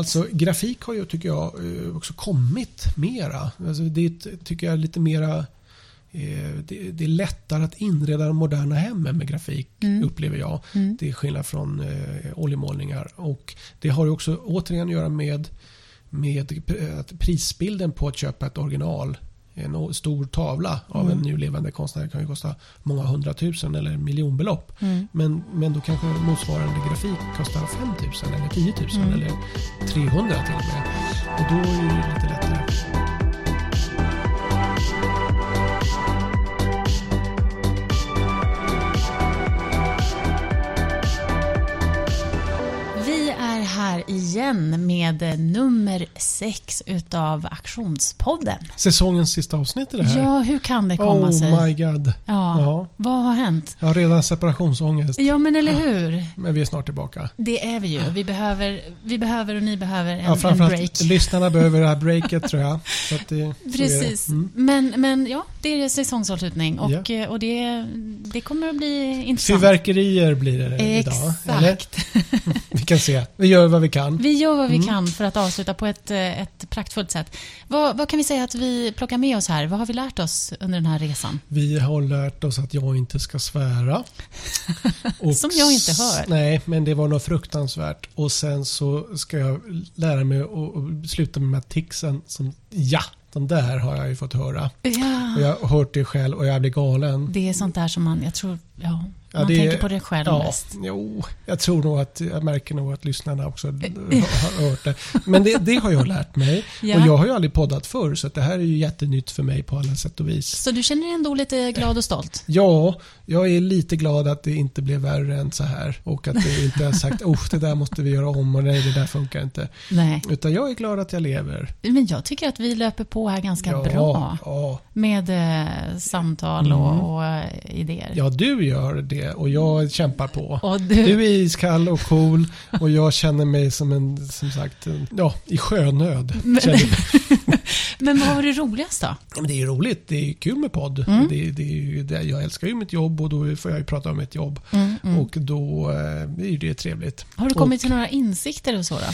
Alltså grafik har ju, tycker jag, eh, också kommit mera. Alltså, det tycker jag är lite mera eh, det, det, är lättare att inreda de moderna hemmen med grafik, mm. upplever jag. Mm. Det är skillnad från eh, oljemålningar. Och det har ju också återigen att göra med, med prisbilden på att köpa ett original en stor tavla av mm. en nu levande konstnär kan ju kosta många hundratusen eller miljonbelopp. Mm. Men, men då kanske motsvarande grafik kostar 5 000 eller 10 000 mm. eller 300 till och med. Och då är det lite lättare. Igen med nummer sex utav Aktionspodden. Säsongens sista avsnitt i det här. Ja, hur kan det komma oh sig? Oh my god. Ja. ja. Vad har hänt? Jag har redan separationsångest. Ja, men eller hur? Men vi är snart tillbaka. Det är vi ju. Vi behöver, vi behöver och ni behöver en, ja, en break. Lyssnarna behöver det här breaket tror jag. Det, Precis. Mm. Men, men ja, det är säsongsavslutning och, ja. och det, det kommer att bli intressant. Fyrverkerier blir det Exakt. idag. Exakt. vi kan se. Vi gör vad vi kan. Vi gör vad vi mm. kan för att avsluta på ett, eh, ett praktfullt sätt. Vad, vad, kan vi säga att vi plockar med oss här? Vad har vi lärt oss under den här resan? Vi har lärt oss att jag inte ska svära. Som jag inte hör. Nej, men det var något fruktansvärt. Och sen så ska jag lära mig att sluta med de här ticsen som ja de där har jag ju fått höra. Ja. Och jag har hört det själv och jag blir galen. Det är sånt där som man, jag tror, ja, Ja, Man det, tänker på det själv ja, mest. Jo, jag tror nog att, jag märker nog att lyssnarna också har hört det. Men det, det har jag lärt mig. Ja. Och jag har ju aldrig poddat förr, så det här är ju jättenytt för mig på alla sätt och vis. Så du känner dig ändå lite glad och stolt? Ja, jag är lite glad att det inte blev värre än så här. Och att det inte har sagt, oh, det där måste vi göra om och nej, det där funkar inte. Nej. Utan jag är glad att jag lever. Men jag tycker att vi löper på här ganska ja, bra. Ja. Med eh, samtal mm. och, och eh, idéer. Ja, du gör det det och jag kämpar på. Du... du är iskall och cool och jag känner mig som en, som sagt, ja, i sjönöd. Men, men vad var det roligaste då? Ja, det är roligt. Det är kul med podd. Mm. Det, det, det, jag älskar ju mitt jobb och då får jag ju prata om mitt jobb. Mm, mm. Och då eh, är det trevligt. Har du kommit och, till några insikter och så då?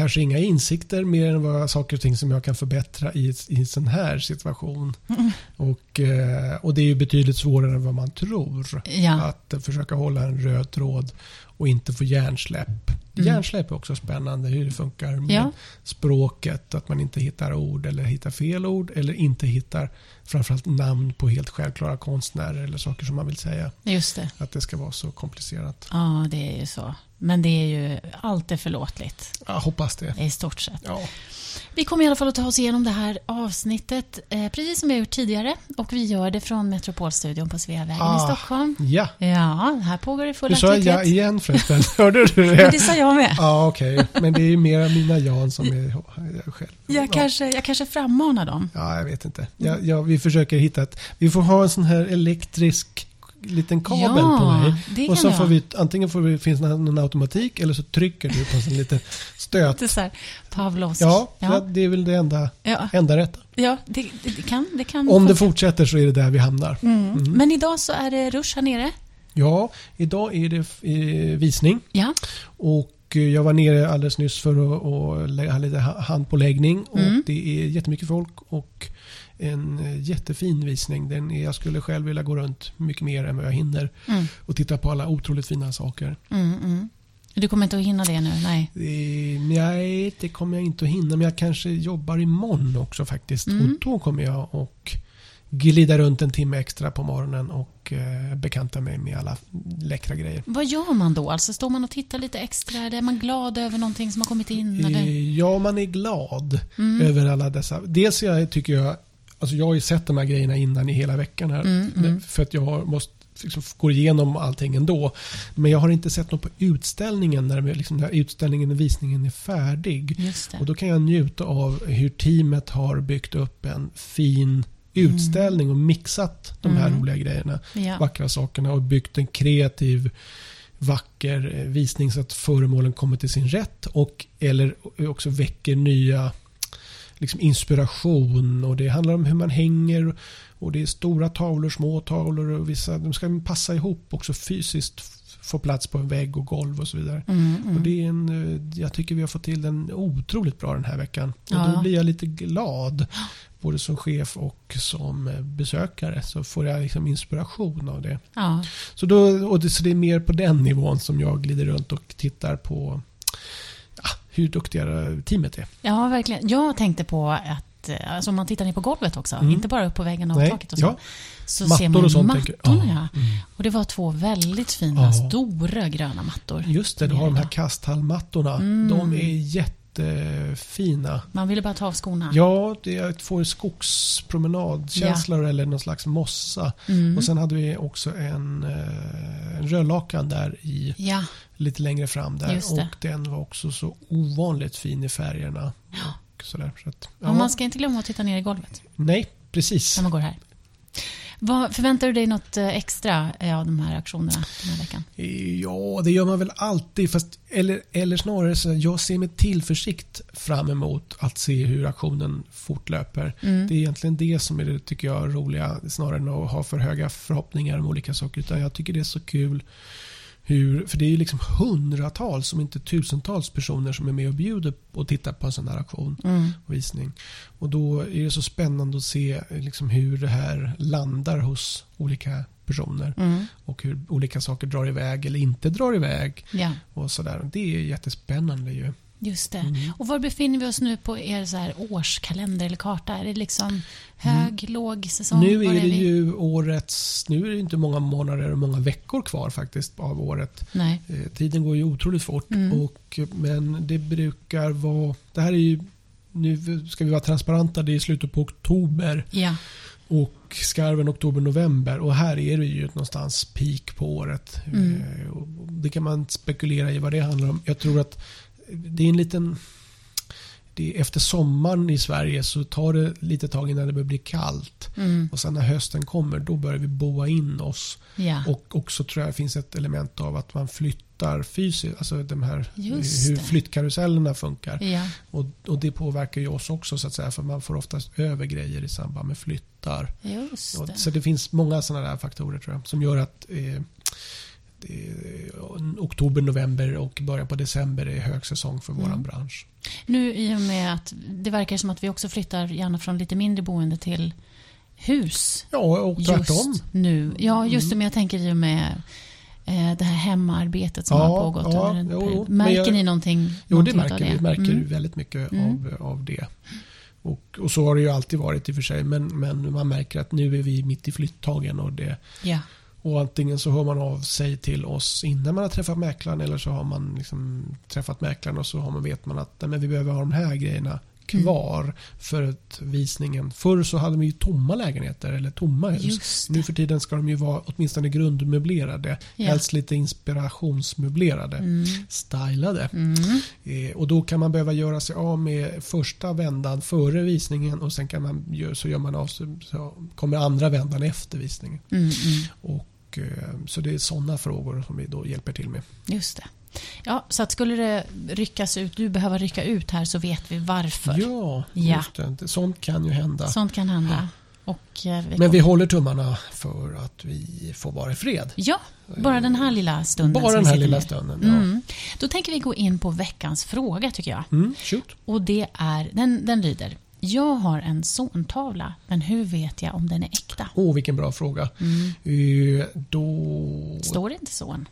Kanske inga insikter mer än vad saker och ting som jag kan förbättra i, i en sån här situation. Mm. Och, eh, och det är ju betydligt svårare än vad man tror. Ja. Att försöka hålla en röd tråd och inte få hjärnsläpp. Mm. Hjärnsläpp är också spännande hur det funkar med ja. språket. Att man inte hittar ord eller hittar fel ord eller inte hittar framförallt namn på helt självklara konstnärer eller saker som man vill säga. Just det. Att det ska vara så komplicerat. Ja, det är ju så. Men det är ju allt är förlåtligt. Jag hoppas det. I stort sett. Ja. Vi kommer i alla fall att ta oss igenom det här avsnittet eh, precis som vi har gjort tidigare. Och vi gör det från Metropolstudion på Sveavägen ah, i Stockholm. Ja. Ja, här pågår det full aktivitet. Du sa ja igen förresten. Hörde du det? Men det sa jag med. Ja, okej. Okay. Men det är ju mera mina Jan som är jag själv. Jag, ja. kanske, jag kanske frammanar dem. Ja, jag vet inte. Jag, jag, vi försöker hitta ett... Vi får ha en sån här elektrisk liten kabel ja, på mig. Och så får vi, antingen får vi, finns det någon automatik eller så trycker du på en liten stöt. Det är så här, Pavlovsk. Ja, ja. det är väl det enda, ja. enda rätta. Ja, det, det, kan, det kan. Om det fortsätter så är det där vi hamnar. Mm. Mm. Men idag så är det rush här nere. Ja, idag är det eh, visning. Ja. Och eh, jag var nere alldeles nyss för att ha lite handpåläggning. Och mm. det är jättemycket folk. Och en eh, jättefin visning. Den är, jag skulle själv vilja gå runt mycket mer än vad jag hinner mm. och titta på alla otroligt fina saker. Mm, mm. Du kommer inte att hinna det nu? Nej. Eh, nej, det kommer jag inte att hinna. Men jag kanske jobbar imorgon också faktiskt. Och mm. då kommer jag att glida runt en timme extra på morgonen och eh, bekanta mig med alla läckra grejer. Vad gör man då? Alltså står man och tittar lite extra? Eller är man glad över någonting som har kommit in? Eller? Ja, man är glad mm. över alla dessa. Dels jag, tycker jag Alltså jag har ju sett de här grejerna innan i hela veckan här. Mm, mm. För att jag måste liksom gå igenom allting ändå. Men jag har inte sett något på utställningen när, liksom, när utställningen och visningen är färdig. Och då kan jag njuta av hur teamet har byggt upp en fin utställning mm. och mixat de här mm. roliga grejerna. Ja. Vackra sakerna och byggt en kreativ vacker visning så att föremålen kommer till sin rätt och eller också väcker nya liksom inspiration och det handlar om hur man hänger och det är stora tavlor, små tavlor och vissa de ska passa ihop också fysiskt få plats på en vägg och golv och så vidare. Mm, mm. Och det är en, eh, jag tycker vi har fått till den otroligt bra den här veckan. Och Ja. då blir jag lite glad. Både som chef och som eh, besökare så får jag liksom inspiration av det. Ja. Så, då, och det, så det är mer på den nivån som jag glider runt och tittar på hur duktiga teamet är. ja, verkligen. Jag tänkte på att eh, alltså om man tittar ner på golvet också, Mm. inte bara upp på väggen och Nej, taket och så. ja. Så Mattor ser man och sånt, mattorna, ja. Ja, mm. Och det var två väldigt fina, Ja. stora gröna mattor. Just det, du har de här kasthallmattorna. Mm. De är jättefina. Man ville bara ta av skorna. Ja, det får skogspromenadkänsla eller någon slags mossa. Mm. Och sen hade vi också en, eh, en rödlakan där i Ja, lite längre fram där. Och den var också så ovanligt fin i färgerna. Ja. Och sådär, så att, och man ska inte glömma att titta ner i golvet Nej, precis. när man går här. Vad, förväntar du dig något eh, extra eh, av de här aktionerna den här veckan? Ja, det gör man väl alltid. Fast, eller, eller snarare så jag ser med tillförsikt fram emot att se hur aktionen fortlöper. Mm. Det är egentligen det som är det tycker jag roliga snarare än att ha för höga förhoppningar om olika saker. Utan jag tycker det är så kul hur, för det är ju liksom hundratals, om inte tusentals personer som är med och bjuder och tittar på en sån här aktion Mm. och visning. Och då är det så spännande att se liksom hur det här landar hos olika personer. Mm. Och hur olika saker drar iväg eller inte drar iväg. Ja, Och sådär. Det är jättespännande ju. Just det. Mm. Och var befinner vi oss nu på er så här årskalender eller karta? Är det liksom hög, låg säsong? Mm. Nu Var är det vi? ju årets... Nu är det inte många månader och många veckor kvar faktiskt av året. Nej. Eh, Tiden går ju otroligt fort. Mm. Och, men det brukar vara... Det här är ju... Nu ska vi vara transparenta. Det är slutet på oktober. Ja. Och skarven oktober-november. Och här är det ju någonstans peak på året. Mm. Eh, Det kan man spekulera i vad det handlar om. Jag tror att det är en liten... Det är efter sommaren i Sverige så tar det lite tag innan det börjar bli kallt. Mm. Och sen när hösten kommer då börjar vi boa in oss. Ja. Och också tror jag det finns ett element av att man flyttar fysiskt. Alltså de här, Just hur det. flyttkarusellerna funkar. ja. Och, och det påverkar ju oss också så att säga. För man får oftast över grejer i samband med flyttar. Just Och, det. så det finns många sådana där faktorer tror jag. Som gör att eh, det, oktober, november och början på december är högsäsong för Mm. bransch. Nu i och med att det verkar som att vi också flyttar gärna från lite mindre boende till hus. Ja, och tvärtom. Just nu. Ja, just det. Mm. Men jag tänker i och med eh, det här hemarbetet som Ja, har pågått ja, under en jo, period. Märker jag- ni någonting? Jo, det märker utav vi. Märker Mm. väldigt mycket Mm. av, av det. Och, och så har det ju alltid varit i och för sig. Men, men man märker att nu är vi mitt i flyttagen. Och, det, Ja och antingen så hör man av sig till oss innan man har träffat mäklaren. Eller så har man liksom träffat mäklaren och så har man, vet man att nej, men vi behöver ha de här grejerna kvar för att visningen. Förr så hade vi ju tomma lägenheter eller tomma hus. Nu för tiden ska de ju vara åtminstone grundmöblerade. Ja. Helst lite inspirationsmöblerade. Mm. Stylade. Mm. Eh, och då kan man behöva göra sig av med första vändan före visningen och sen kan man, så gör man av sig, så kommer andra vändan efter visningen. Mm, mm. Och, eh, så det är sådana frågor som vi då hjälper till med. Just det. Ja, så att skulle det ryckas ut, du behöver rycka ut här så vet vi varför. Ja, Ja. det. Sånt kan ju hända. Sånt kan hända. Och, eh, vi Men vi håller tummarna för att vi får vara i fred. Ja, bara den här lilla stunden. Bara den här lilla stunden. Ja. Mm. Då tänker vi gå in på veckans fråga tycker jag. Mm, shoot. Och det är, den, den lyder. Jag har en zontavla, men hur vet jag om den är äkta? Åh, vilken bra fråga. Mm. Eh, då... Står det inte son?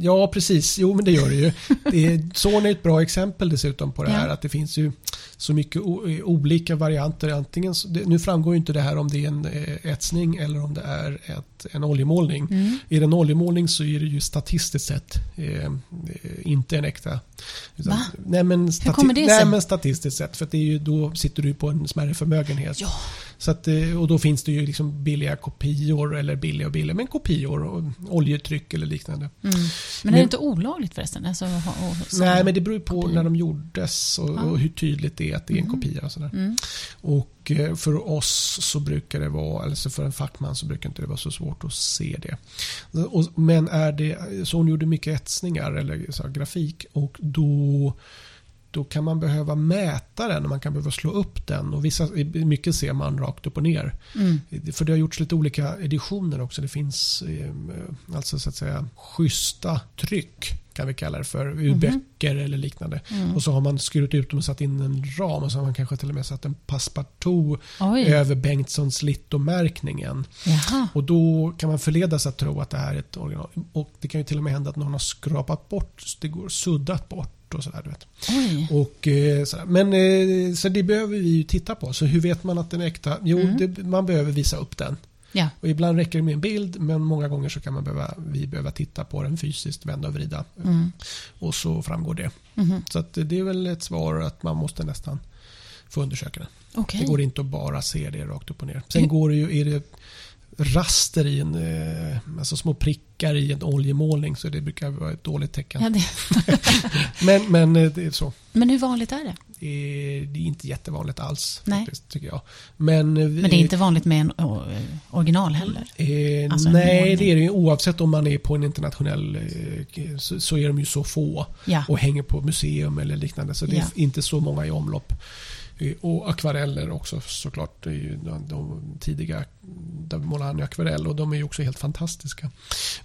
Ja, precis. Jo, men det gör det ju. Det är, son är ett bra exempel dessutom på det här. Ja. Att det finns ju så mycket olika varianter. Antingen, nu framgår ju inte det här om det är en eh, etsning eller om det är ett, en oljemålning. Mm. Är det en oljemålning så är det ju statistiskt sett eh, eh, inte en äkta. Utan, Va? Nej, men, stati- kommer det nej, sig? men statistiskt sett. För det är ju, då sitter du på en smärre förmögenhet. Ja. Så att, eh, och då finns det ju liksom billiga kopior, eller billiga och billiga, men kopior och oljetryck eller liknande. Mm. Men är det inte olagligt förresten? Alltså, och, och, Nej, men det beror på kopior. när de gjordes och, Ja. och hur tydligt det är att det är en Mhm. kopia. Och, sådär. Mm. och eh, för oss så brukar det vara, alltså för en fackman så brukar inte det vara så svårt att se det. Men är det, så hon gjorde mycket etsningar eller så här, grafik och då då kan man behöva mäta den och man kan behöva slå upp den. Och vissa, mycket ser man rakt upp och ner. Mm. För det har gjorts lite olika editioner också. Det finns eh, alltså så att säga schyssta tryck kan vi kalla det för, ur Mhm. böcker eller liknande. Mm. Och så har man skurit ut dem och satt in en ram och så har man kanske till och med satt en passepartout över Bengtssons littomärkningen. jaha. Och då kan man förledas att tro att det här är ett original. Och det kan ju till och med hända att någon har skrapat bort, det går suddat bort och sådär. Du vet. Oj. Och, eh, sådär. Men eh, så det behöver vi ju titta på. Så hur vet man att den är äkta? Jo, Mm. det, man behöver visa upp den. Ja. Och ibland räcker det med en bild men många gånger så kan man behöva, vi behöva titta på den fysiskt, vända och vrida. Mm. Och så framgår det. Mhm. Så det är väl ett svar att man måste nästan få undersöka den. Okej. Det går inte att bara se det rakt upp och ner. Sen går det ju, är det raster i en, eh, alltså små prickar i en oljemålning så det brukar vara ett dåligt tecken. Ja, det. Men, men eh, det är så. Men hur vanligt är det? Det är inte jättevanligt alls Nej. faktiskt, tycker jag. Men, eh, Men det är inte vanligt med en original heller? Eh, Alltså nej, det är det ju. Oavsett om man är på en internationell så, så är de ju så få Ja. och hänger på museum eller liknande. Så det är Ja. inte så många i omlopp. Och akvareller också såklart. Det är ju de, tidiga där målar han i akvarell och de är ju också helt fantastiska.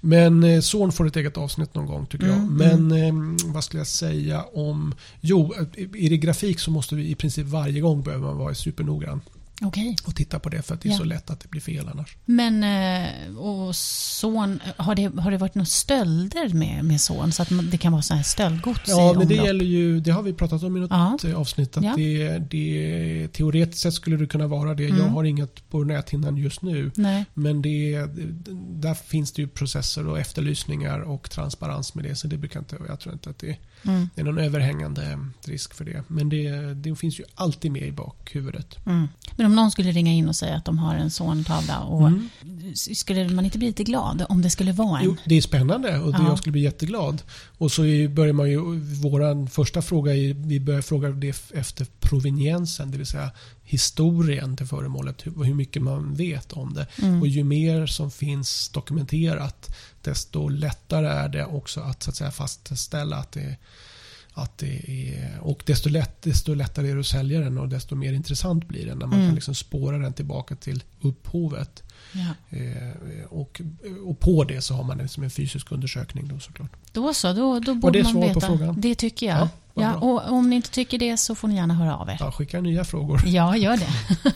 Men eh, Son får ett eget avsnitt någon gång tycker Mm, jag. Men eh, vad skulle jag säga om... Jo, eh, är det grafik så måste vi i princip varje gång behöver man vara supernoggrann Okej. och titta på det för att det är Ja. så lätt att det blir fel annars. Men eh, och son, har det, har det varit några stölder med, med son? Så att det kan vara så här stöldgods Ja, men det gäller ju, det har vi pratat om i något Ja. avsnitt. Att Ja. det, det, teoretiskt sett skulle det kunna vara det. Jag Mm. har inget på näthinnan just nu. Nej. Men det, där finns det ju processer och efterlysningar och transparens med det. Så det brukar inte, jag tror inte att det Mm. är någon överhängande risk för det. Men det, det finns ju alltid med i bakhuvudet. Mm. Men om någon skulle ringa in och säga att de har en sontavla, och Mm. skulle man inte bli lite glad om det skulle vara en? Jo, det är spännande och det, Ja. jag skulle bli jätteglad. Och så är- börjar man ju, vår första fråga är, vi börjar fråga det efter proveniensen, det vill säga historien till föremålet, hur, hur mycket man vet om det. Mm. Och ju mer som finns dokumenterat, desto lättare är det också att, så att säga, fastställa att det, att det är... Och desto, lätt, desto lättare är det att sälja den och desto mer intressant blir den när man Mm. kan liksom spåra den tillbaka till upphovet. Ja. Eh, och, och på det så har man liksom en fysisk undersökning då såklart. Då så, då, då borde man svar på veta. frågan? Det tycker jag. Ja, Ja, och om ni inte tycker det så får ni gärna höra av er. Ja, skicka nya frågor. Ja, gör det.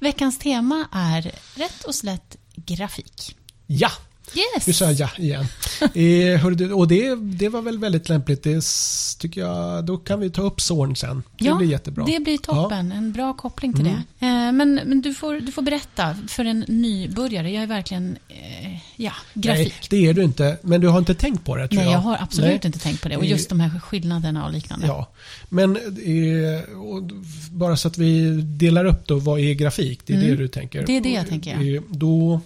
Veckans tema är rätt och slätt grafik. Ja, Yes! nu sa jag ja igen. eh, hörru du, och det, det var väl väldigt lämpligt. Det tycker jag, då kan vi ta upp Zorn sen. Det ja, blir jättebra. det blir toppen. En bra koppling till Mm. det. Eh, men men du, får, du får berätta för en nybörjare. Jag är verkligen, eh, ja, grafik. Nej, det är du inte. Men du har inte tänkt på det tror Nej, jag. jag har absolut Nej. inte tänkt på det. Och Eh, just de här skillnaderna och liknande. Ja, men eh, bara så att vi delar upp då, vad är grafik? Det är Mm. det du tänker. Det är det jag tänker, Eh, Då,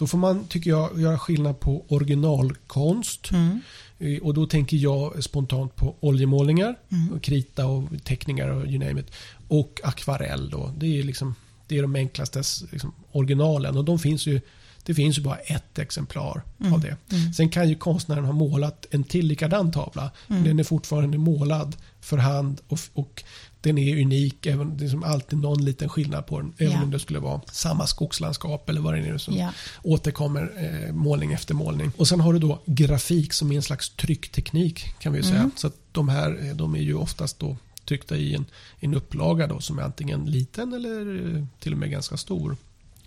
då får man, tycker jag, göra skillnad på originalkonst. Mm. Eh, Och då tänker jag spontant på oljemålningar, Mm. och krita och teckningar och you name it. Och akvarell då. Det är, liksom, det är de enklaste liksom, originalen och de finns ju det finns ju bara ett exemplar Mm. av det. Mm. Sen kan ju konstnären ha målat en till likadan tavla. Mm. Den är fortfarande målad för hand och, och den är unik. Även, det är som alltid någon liten skillnad på den. Även Ja. om det skulle vara samma skogslandskap eller vad det är som Ja. återkommer eh, målning efter målning. Och sen har du då grafik som är en slags tryckteknik kan vi ju säga. Mm. Så de här eh, de är ju oftast då tryckta i en, en upplaga då som är antingen liten eller eh, till och med ganska stor.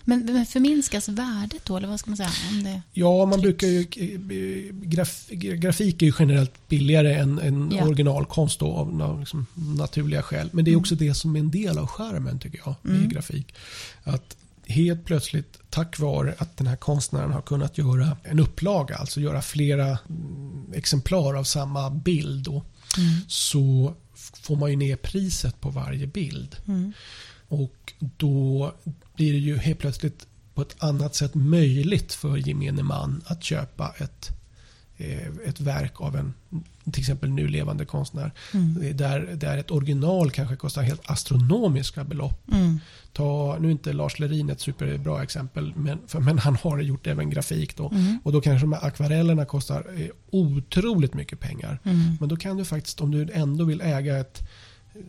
Men, men förminskas värdet då, eller vad ska man säga? Om det... Ja, man brukar ju... eh, Graf, grafik är ju generellt billigare än, än Ja. originalkonst då, av liksom, naturliga skäl. Men det är också det som är en del av skärmen tycker jag, Mm. i grafik. Att helt plötsligt, tack vare att den här konstnären har kunnat göra en upplaga, alltså göra flera mm, exemplar av samma bild då, Mm. så får man ju ner priset på varje bild. Mm. Och då blir det ju helt plötsligt på ett annat sätt möjligt för gemene man att köpa ett, eh, ett verk av en till exempel nu levande konstnär. Mm. Där, där ett original kanske kostar helt astronomiska belopp. Mm. Ta, nu är inte Lars Lerin ett superbra exempel, men, för, men han har gjort även grafik. Då. Mm. Och då kanske de här akvarellerna kostar eh, otroligt mycket pengar. Mm. Men då kan du faktiskt, om du ändå vill äga ett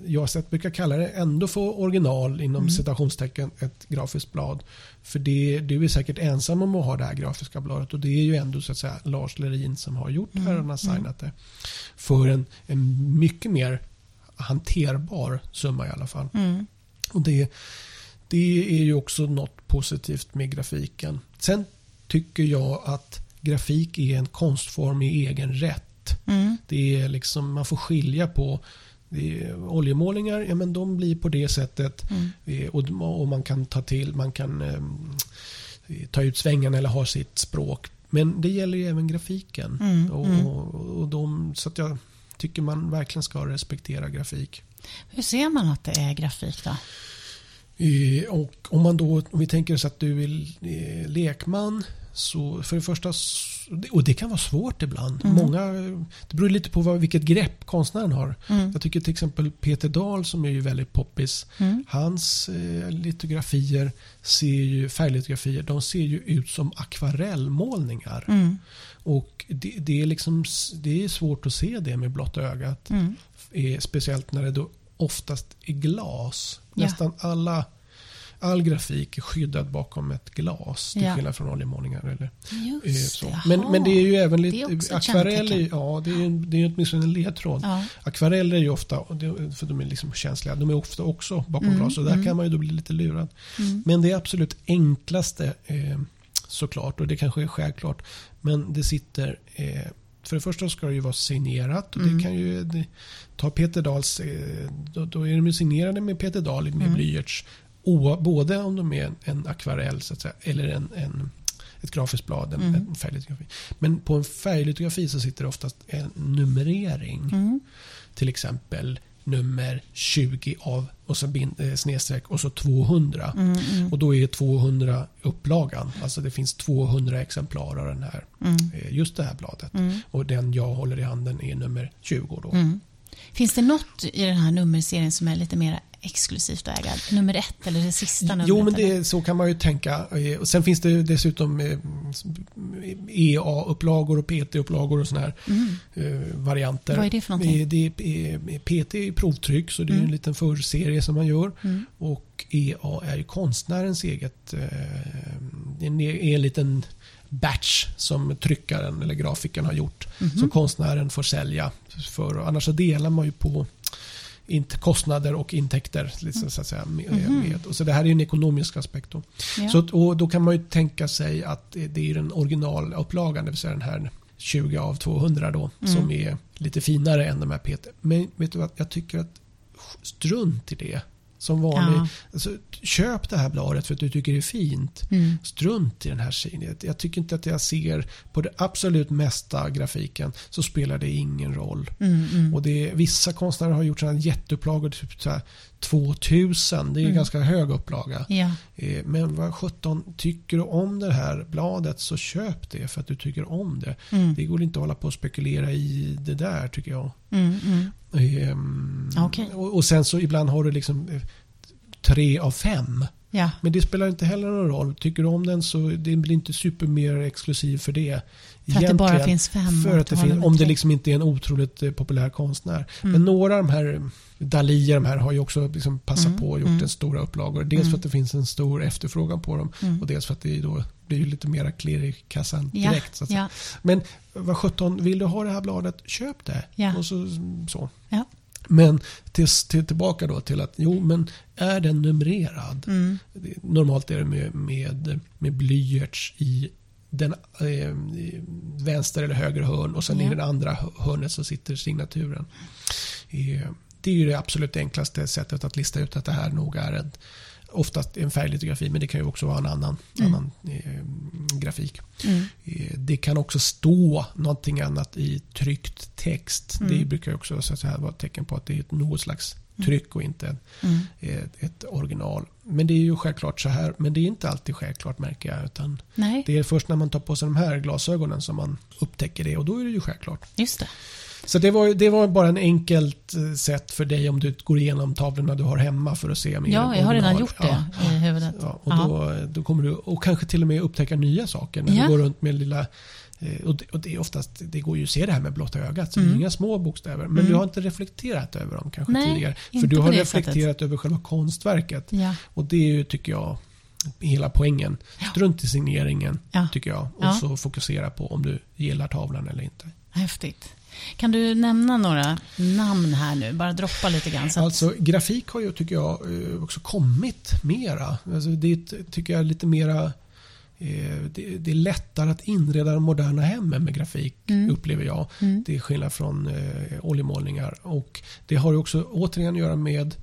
jag sett brukar kalla det ändå för original inom mm. citationstecken ett grafiskt blad. För det, du är säkert ensam om att ha det här grafiska bladet och det är ju ändå så att säga Lars Lerin som har gjort mm. det här och har signat det. För en, en mycket mer hanterbar summa i alla fall. Mm. Och det, det är ju också något positivt med grafiken. Sen tycker jag att grafik är en konstform i egen rätt. Mm. Det är liksom, man får skilja på oljemålningar, ja, men de blir på det sättet. Mm. Och, och, man kan ta till, man kan eh, ta ut svängarna eller ha sitt språk. Men det gäller ju även grafiken. Mm. Och, mm. och de, så att jag tycker man verkligen ska respektera grafik. Hur ser man att det är grafik då? Och om man då, om vi tänker oss att du är eh, lekman så för det första, och det kan vara svårt ibland. Mm. Många, det beror lite på vad, vilket grepp konstnären har. Mm. Jag tycker till exempel Peter Dahl som är ju väldigt poppis. Mm. Hans eh, litografier, ser ju, färglitografier, de ser ju ut som akvarellmålningar. Mm. Och det, det, är liksom, det är svårt att se det med blotta ögat. Mm. Eh, speciellt när det då oftast är glas. Ja. Nästan alla all grafik är skyddad bakom ett glas. Till ja. skillnad från oljemålningar. Eller, Just så. Men, men det är ju även lite... Akvareller, ja, det är, det är åtminstone en ledtråd. Ja. Akvareller är ju ofta, för de är liksom känsliga, de är ofta också bakom mm, glas. Och där mm. kan man ju då bli lite lurad. Mm. Men det absolut enklaste eh, såklart, och det kanske är självklart, men det sitter eh, för det första ska det ju vara signerat. Och mm. det kan ju, det, ta Peter Dahls, eh, då, då, är de signerade med Peter Dahl med mm. blyerts både om de är en akvarell så att säga, eller en, en ett grafiskt blad, en, mm. en färglitografi. Men på en färglitografi så sitter det oftast en numrering. Mm. Till exempel nummer 20 av och så bin, eh, snedstreck och så 200. Mm, mm. Och då är 200 upplagan. Alltså det finns 200 exemplar av den här, mm. eh, just det här bladet. Mm. Och den jag håller i handen är nummer 20. Då. Mm. Finns det något i den här nummerserien som är lite mer exklusivt att äga? Nummer ett eller det sista numret? Jo, men det, så kan man ju tänka. Eh, och sen finns det dessutom EA-upplagor och PT-upplagor och sådana här mm. Eh, varianter. Vad är det för någonting? Det är, PT är provtryck, så det är mm. en liten förserie som man gör. Mm. Och EA är ju konstnärens eget, eh, en, en liten batch som tryckaren eller grafikern har gjort. Mm -hmm. Som konstnären får sälja. För, annars så delar man ju på kostnader och intäkter. Liksom, så, att säga, med, mm. med. Och så det här är en ekonomisk aspekt. Då. Ja. Så, och då kan man ju tänka sig att det är den originalupplagan, det vill säga den här 20 av 200 då, mm. som är lite finare än de här PT. Men vet du vad, jag tycker att strunt i det. Som vanlig. Ja. Alltså, köp det här bladet för att du tycker det är fint. Mm. Strunt i den här sidan. Jag tycker inte att jag ser på det absolut mesta grafiken så spelar det ingen roll. Mm, mm. Och det är, vissa konstnärer har gjort sådana jätteupplagor, typ så här 2000. Det är mm. ganska hög upplaga. Ja. Eh, men vad 17 tycker du om det här bladet så köp det för att du tycker om det. Mm. Det går inte att hålla på och spekulera i det där tycker jag. Mm, mm. Ehm, okay. och, och, sen så ibland har du liksom eh, tre av fem. Ja. Men det spelar inte heller någon roll. Tycker du om den så det blir inte super mer exklusiv för det. För att det bara finns fem? För att det finns, om det liksom inte är en otroligt eh, populär konstnär. Mm. Men några av de här Dalí de här har ju också liksom passat mm. på och gjort mm. en stora upplagor. Dels för mm. att det finns en stor efterfrågan på dem mm. och dels för att det då blir lite mera klirr i kassan direkt. Ja. Ja. Men vad sjutton, vill du ha det här bladet, köp det. Och så, så. Men till, till, tillbaka då till att jo, men är den numrerad? Mm. Normalt är det med, med, med blyerts i den eh, vänster eller höger hörn och sen ja. i den andra hörnet så sitter signaturen. Eh, det är ju det absolut enklaste sättet att lista ut att det här nog är en, oftast en färglitografi men det kan ju också vara en annan, mm. annan eh, grafik. Mm. Eh, det kan också stå någonting annat i tryckt text. Mm. Det brukar också så att säga, vara ett tecken på att det är något slags mm. tryck och inte mm. ett, ett, original. Men det är ju självklart så här, men det är inte alltid självklart märker jag. Utan Nej. Det är först när man tar på sig de här glasögonen som man upptäcker det och då är det ju självklart. Just det. Så det var, det var bara en enkelt eh, sätt för dig om du går igenom tavlorna du har hemma för att se mer Ja, jag har redan original. gjort det Ja. i huvudet. Ja, och då, då kommer du och kanske till och med upptäcka nya saker när Ja. du går runt med lilla eh, och det, och det är oftast, det går ju att se det här med blotta ögat, så det är Mm. inga små bokstäver. Men Mm. du har inte reflekterat över dem kanske Nej, tidigare. För du har reflekterat över själva konstverket. Ja. Och det är ju, tycker jag, hela poängen. Strunt i signeringen, Ja. tycker jag. Och Ja. så fokusera på om du gillar tavlan eller inte. Häftigt. Kan du nämna några namn här nu? Bara droppa lite grann. Att, Alltså grafik har ju, tycker jag, eh, också kommit mera. Alltså, det är, tycker jag, lite mera... eh, Det, är lättare att inreda de moderna hemmen med grafik, Mm. upplever jag. Mm. Det är skillnad från eh, oljemålningar. Och det har också återigen att göra med,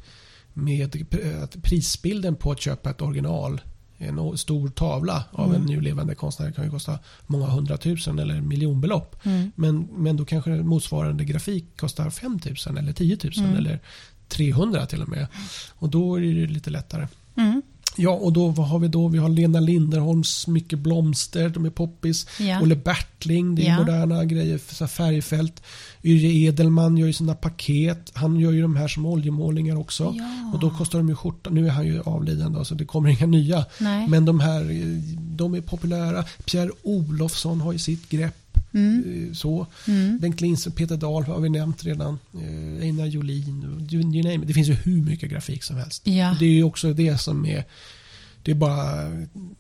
med att prisbilden på att köpa ett original. En stor tavla av Mm. en nu levande konstnär kan ju kosta många hundratusen eller miljonbelopp. Mm. Men, men då kanske motsvarande grafik kostar 5 000 eller 10 000 Mm. eller 300 till och med. Och då är det lite lättare. Mm. Ja, och då, vad har vi då? Vi har Lena Linderholms Mycket blomster, de är poppis. Ja. Olle Bertling, det är Ja. moderna grejer, så färgfält. Yrje Edelman gör ju sina paket. Han gör ju de här som oljemålningar också. Ja. Och då kostar de ju skjorta. Nu är han ju avliden då, så det kommer inga nya. Nej. Men de här, eh, de är populära. Pierre Olofsson har ju sitt grepp. Mm. eh, Så. Mm. Bengt Lindström, Peter Dahl har vi nämnt redan. Eh, Einar Jolin. You, you name it. Det finns ju hur mycket grafik som helst. Ja. Det är ju också det som är... Det är bara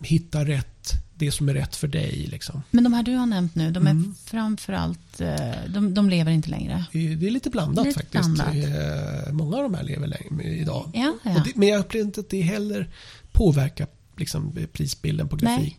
hitta rätt. Det som är rätt för dig. Liksom. Men de här du har nämnt nu, de är Mm. framförallt, eh, de, de lever inte längre. Det är lite blandat Lite faktiskt. blandat. Många av de här lever längre idag. Ja, ja. Det, men jag upplever inte att det heller påverkar liksom, prisbilden på Nej.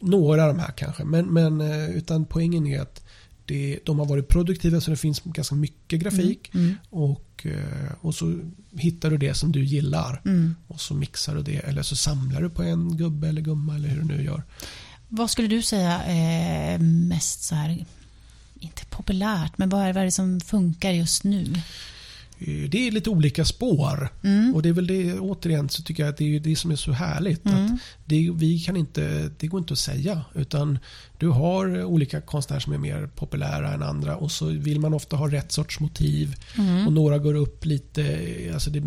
Några av de här kanske. Men, men, eh, utan poängen är att det, de har varit produktiva så det finns ganska mycket grafik. Mm. Och, eh, och så hittar du det som du gillar. Mm. Och så mixar du det. Eller så samlar du på en gubbe eller gumma eller hur du nu gör. Vad skulle du säga är mest så här, inte populärt, men vad är, vad är det som funkar just nu? Eh, Det är lite olika spår. Mm. Och det är väl det, återigen så tycker jag att det är det som är så härligt. Att Mm. det, vi kan inte, det går inte att säga. Utan du har olika konstnärer som är mer populära än andra. Och så vill man ofta ha rätt sorts motiv. Mm. Och några går upp lite. Alltså det,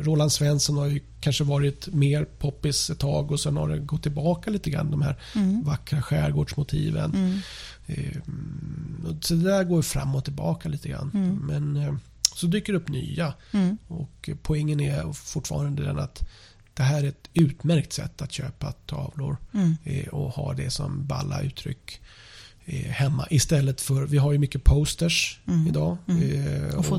Roland Svensson har ju kanske varit mer poppis ett tag. Och sen har det gått tillbaka lite grann. De här Mm. vackra skärgårdsmotiven. Mm. Eh, och Så det där går fram och tillbaka lite grann. Mm. Men eh, så dyker det upp nya. Mm. Och poängen är fortfarande den att det här är ett utmärkt sätt att köpa tavlor Mm. eh, och ha det som balla uttryck hemma. Istället för, vi har ju mycket posters Mm. idag. Mm. eh, Och och så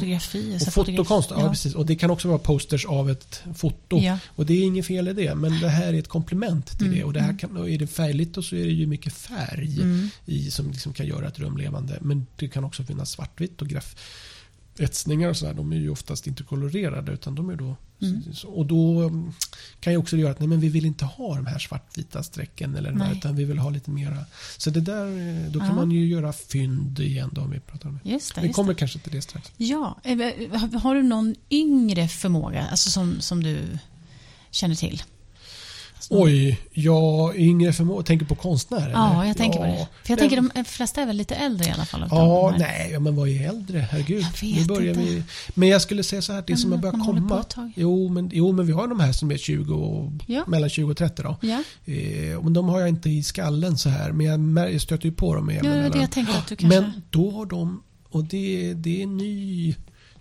fotokonst, fotografi- ja. precis. Och det kan också vara posters av ett foto. Ja. Och det är inget fel i det, men det här är ett komplement till Mm, det. Och det här mm. kan, och är det färgligt och så är det ju mycket färg Mm. i som liksom kan göra ett rum levande. Men det kan också finnas svartvitt och graf etsningar och sådär. De är ju oftast inte kolorerade utan de är då Mm. och då mm, kan ju också göra att nej, men vi vill inte ha de här svartvita strecken eller här, utan vi vill ha lite mera. Så det där, eh, då kan Ja. man ju göra fynd igen då om vi pratar om det. Just det. Vi Just kommer det. kanske till det strax. Ja, eh, har du någon yngre förmåga alltså som, som du känner till? Oj, jag yngre förmåga. Tänker på konstnär? Ja, eller? jag tänker på Ja, det. För jag tänker de flesta är väl lite äldre i alla fall. Ja, nej, ja, men vad är äldre? Herregud. Jag vet nu börjar inte. vi. Men jag skulle säga så här, det Men som har börjat på komma. Jo men, jo, men vi har de här som är 20 och, Ja. mellan 20 och 30 då. Ja, Eh, men de har jag inte i skallen så här. Men jag, stöter ju på dem ja det jag tänkte att du kanske... Men då har de, och det, det är ny,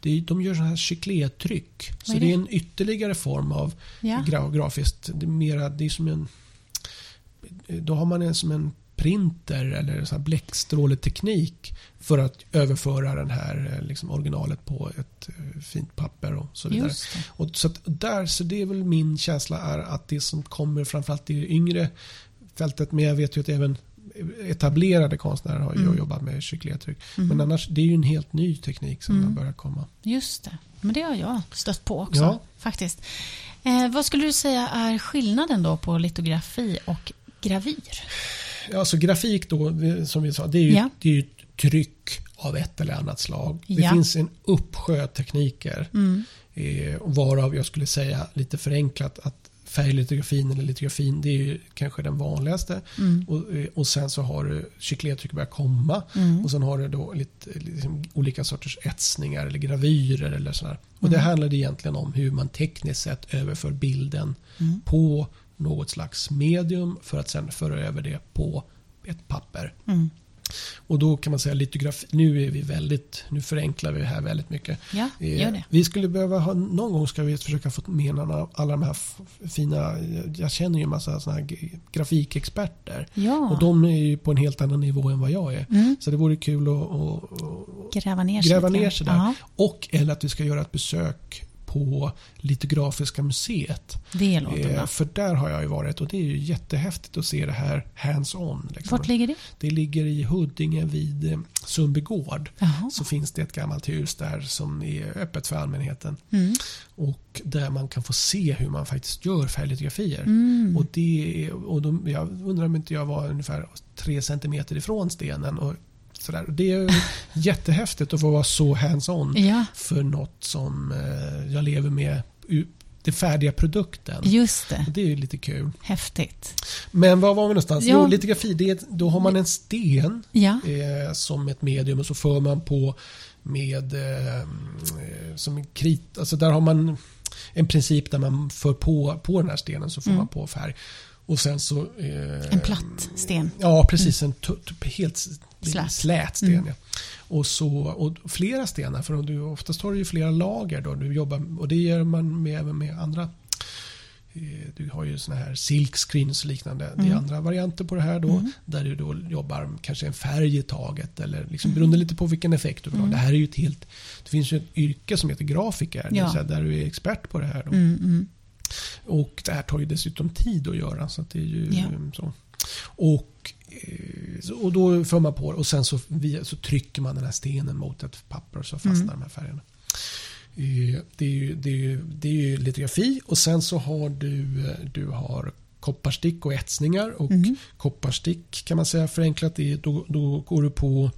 är, de gör så här cyclétryck. Så det? det? är en ytterligare form av ja. gra, grafiskt. Det är, mera, det är som en, då har man en som en printer eller så här bläckstråleteknik för att överföra den här eh, liksom originalet på ett eh, fint papper och så vidare. Och så, där, så det är väl min känsla är att det som kommer framförallt i det yngre fältet, men jag vet ju att även etablerade konstnärer har ju Mm. jobbat med kyckligatryck. Mm. Men annars, det är ju en helt ny teknik som Mm. har börjat komma. Just det. Men det har jag stött på också, Ja. faktiskt. Eh, vad skulle du säga är skillnaden då på litografi och gravyr? Alltså grafik då, som vi sa, det är ju, Ja. det är ju tryck av ett eller annat slag. Det Ja. finns en uppsjö tekniker. Mm. Eh, varav jag skulle säga lite förenklat att färglitografin eller litografin. Det är ju kanske den vanligaste. Mm. Och, eh, och sen så har du kycklertryck börjar komma. Mm. Och sen har du då lite, liksom, olika sorters etsningar eller gravyrer eller sådär. Och Mm. det handlar egentligen om hur man tekniskt sett överför bilden Mm. på något slags medium för att sen föra över det på ett papper. Och då kan man säga litografi, nu är vi väldigt, nu förenklar vi det här väldigt mycket. Ja, Eh, gör det. Vi skulle behöva ha, någon gång ska vi försöka få med alla de här fina, jag känner ju en massa såna här grafikexperter. Ja. Och de är ju på en helt annan nivå än vad jag är. Mm. Så det vore kul att, att, att Gräva ner sig. gräva ner sig där. Ja, Och eller att vi ska göra ett besök på Litografiska museet. det låter Eh, bra. för där har jag ju varit och det är ju jättehäftigt att se det här hands-on. Liksom. Vart ligger det? Det ligger i Huddinge vid eh, Sundbygård. Så finns det ett gammalt hus där som är öppet för allmänheten. Mm. Och där man kan få se hur man faktiskt gör färglitografier. Mm. Och det och de, jag undrar om inte jag var ungefär tre centimeter ifrån stenen. Och sådär. Det är jättehäftigt att få vara så hands-on Ja, för något som eh, jag lever med. Den färdiga produkten. just det. Det är ju lite kul. Häftigt. Men var var vi någonstans? Ja. Jo, litografi. Det då har man en sten Ja. eh, som ett medium och så för man på med eh, som en krit. Alltså där har man en princip där man för på, på den här stenen så får Mm. man på färg. Och sen så... Eh, En platt sten. Ja, precis. En tu- tu- helt Slät. slät sten. Mm. Ja. Och, så, och flera stenar, för du, oftast har du ju flera lager. Då, du jobbar, och det gör man med, även med andra. eh, Du har ju såna här silk screens och liknande. Det är Mm. andra varianter på det här då. Mm. Där du då jobbar kanske en färg i taget. Eller liksom, beroende lite på vilken effekt du vill ha. Mm. Det här är ju ett helt... Det finns ju ett yrke som heter grafiker. Ja. säga där du är expert på det här. Då. Mm, mm. Och det här tar ju dessutom tid att göra. Så det är ju Ja. så. Och, och då för man på det och sen så, via, så trycker man den här stenen mot ett papper och så fastnar Mm. de här färgerna. Eh, Det är, ju, det, är ju, det är ju litografi och sen så har du, eh, du har kopparstick och etsningar. Och Mm. kopparstick kan man säga förenklat, är, då, då går du på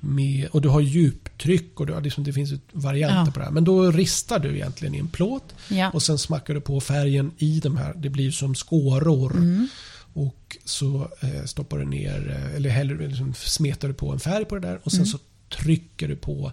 med, och du har djuptryck och du har liksom, det finns varianter Ja. på det här. Men då ristar du egentligen i en plåt Ja. och sen smackar du på färgen i de här. Det blir som skåror. Mm. Och så eh, stoppar du ner, eh, eller häller, liksom smetar du på en färg på det där och sen Mm. så trycker du på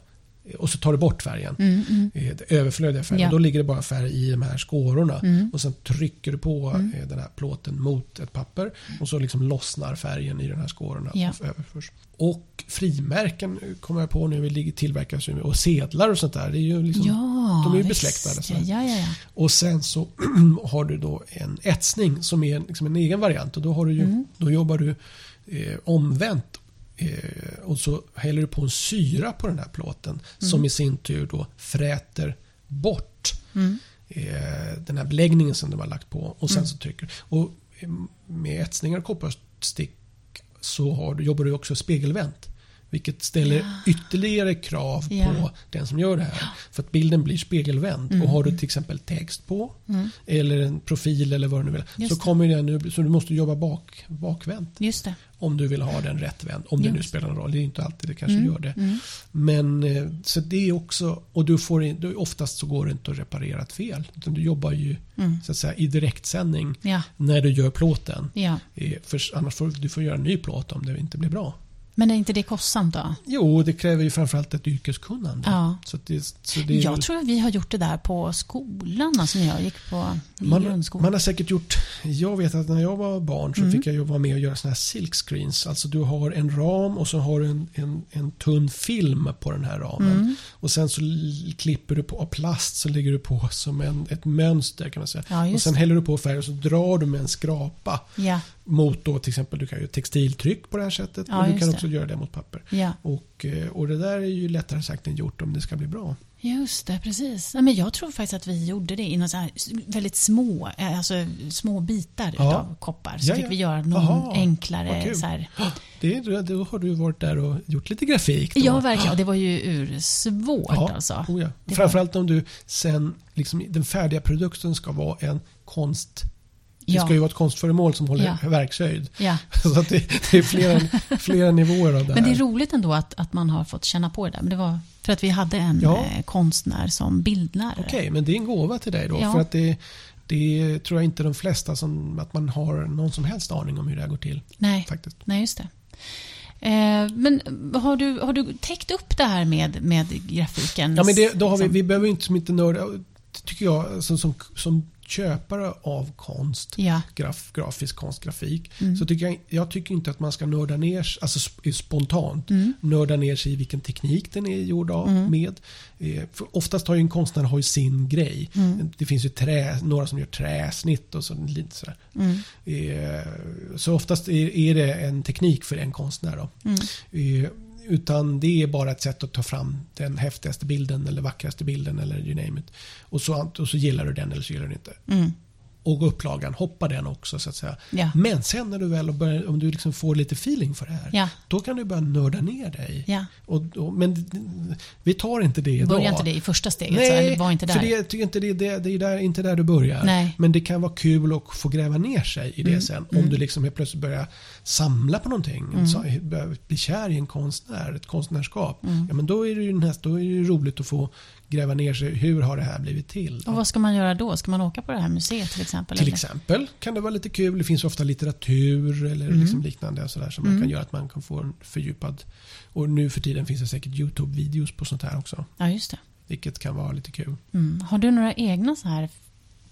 och så tar du bort färgen. Mm, mm. Eh, överflödiga färgen. Ja. Då ligger det bara färg i de här skårorna. Mm. Och sen trycker du på Mm. eh, den här plåten mot ett papper. Och så liksom lossnar färgen i de här skårorna. Ja. Och överförs. Och frimärken kommer jag på nu. tillverkas ju- och sedlar och sånt där. Det är ju liksom, Ja, de är ju besläktade, så. Ja, ja, ja. och sen så har du då en etsning som är liksom en egen variant. Och då, har du ju, Mm. då jobbar du eh, omvänt. Eh, och så häller du på en syra på den här plåten. Som i sin tur då fräter bort Mm. eh, den här beläggningen som du har lagt på. Och sen Mm. så trycker. Och med etsningar och kopparstick så du, jobbar du också spegelvänt. Vilket ställer Ja. ytterligare krav Ja. på den som gör det här. För att bilden blir spegelvänd. Mm. Och har du till exempel text på Mm. eller en profil eller vad du nu vill. Just så kommer den nu, så du måste jobba bak, bakvänt. Just det. Om du vill ha den rättvänd. Om det nu Just. spelar någon roll. Det är inte alltid det kanske Mm. gör det. Mm. Men eh, så det är också, och du får du, oftast så går det inte att reparera ett fel. Utan du jobbar ju Mm. så att säga, i direktsändning Ja, när du gör plåten. Eh, För annars får du får göra en ny plåt om det inte blir bra. Men är inte det kostsamt då? Jo, det kräver ju framförallt ett yrkeskunnande. Ja. Så det, så det Jag väl- tror att vi har gjort det där på skolan, alltså när jag gick på man, grundskolan. man har säkert gjort, jag vet att när jag var barn så Mm. fick jag ju vara med och göra såna här silk screens. Alltså du har en ram och så har du en, en, en tunn film på den här ramen. Mm. Och sen så klipper du på av plast så lägger du på som en, ett mönster kan man säga. Ja, och sen häller du på färg och så drar du med en skrapa Ja, mot då till exempel du kan göra textiltryck på det här sättet. Ja, och du kan det. också göra det mot papper. ja. Och, eh, och det där är ju lättare sagt än gjort om det ska bli bra. Just det, precis. Nej, men jag tror faktiskt att vi gjorde det i här väldigt små, eh, alltså, små bitar Ja. av koppar. Så Ja, fick ja. vi göra någon Aha, enklare så här. Det, då har du varit där och gjort lite grafik. Då. Ja, verkligen. Och det var ju ursvårt Ja, alltså. oh ja. Det Framförallt om du sen, liksom, den färdiga produkten ska vara en konst Det Ja. ska ju vara ett konstföremål som håller Ja. verkshöjd. Ja. Så att det, det är flera, flera nivåer av det Men det är här. roligt ändå att, att man har fått känna på det där. Men det var för att vi hade en Ja. eh, konstnär som bildlärare. Okej, men det är en gåva till dig då. För att det, det tror jag inte de flesta som, att man har någon som helst aning om hur det här går till. Nej, Faktiskt. nej just det. Eh, men har du, har du täckt upp det här med, med grafiken? Ja, men det, då har vi, vi behöver inte som inte nörda, tycker jag, alltså, som, som köpare av konst, Ja. graf, grafisk konst, grafik, Mm. så tycker jag, jag tycker inte att man ska nörda ner alltså sp- spontant, Mm. nörda ner sig i vilken teknik den är gjord av med. Eh, oftast har ju en konstnär har sin grej. Mm. Det finns ju trä, några som gör träsnitt och så, lite sådär. Mm. Eh, så oftast är, är det en teknik för en konstnär. Då. Mm. Eh, utan det är bara ett sätt att ta fram den häftigaste bilden eller vackraste bilden eller you name it. Och så, och så gillar du den eller så gillar du den inte. Mm. Och upplagan, hoppa den också så att säga. Ja. Men sen när du väl börjar, om du liksom får lite feeling för det här. Ja. Då kan du börja nörda ner dig. Ja. Och, och, men vi tar inte det idag. Börja inte det i första steget, så, Nej, eller var inte där. för det, tycker inte det, det, det är där, inte där du börjar. Nej. Men det kan vara kul att få gräva ner sig i det Mm, sen. Om du liksom helt plötsligt börjar samla på någonting. Mm. Börjar bli kär i en konstnär, ett konstnärskap. Mm. Ja, men då är, det ju näst, då är det roligt att få gräva ner sig. Hur har det här blivit till? Och vad ska man göra då? Ska man åka på det här museet till exempel? Till eller? exempel kan det vara lite kul. Det finns ofta litteratur eller Mm. liksom liknande sådär, som man kan göra att man kan få en fördjupad... Och nu för tiden finns det säkert YouTube-videos på sånt här också. Ja, just det. Vilket kan vara lite kul. Mm. Har du några egna så här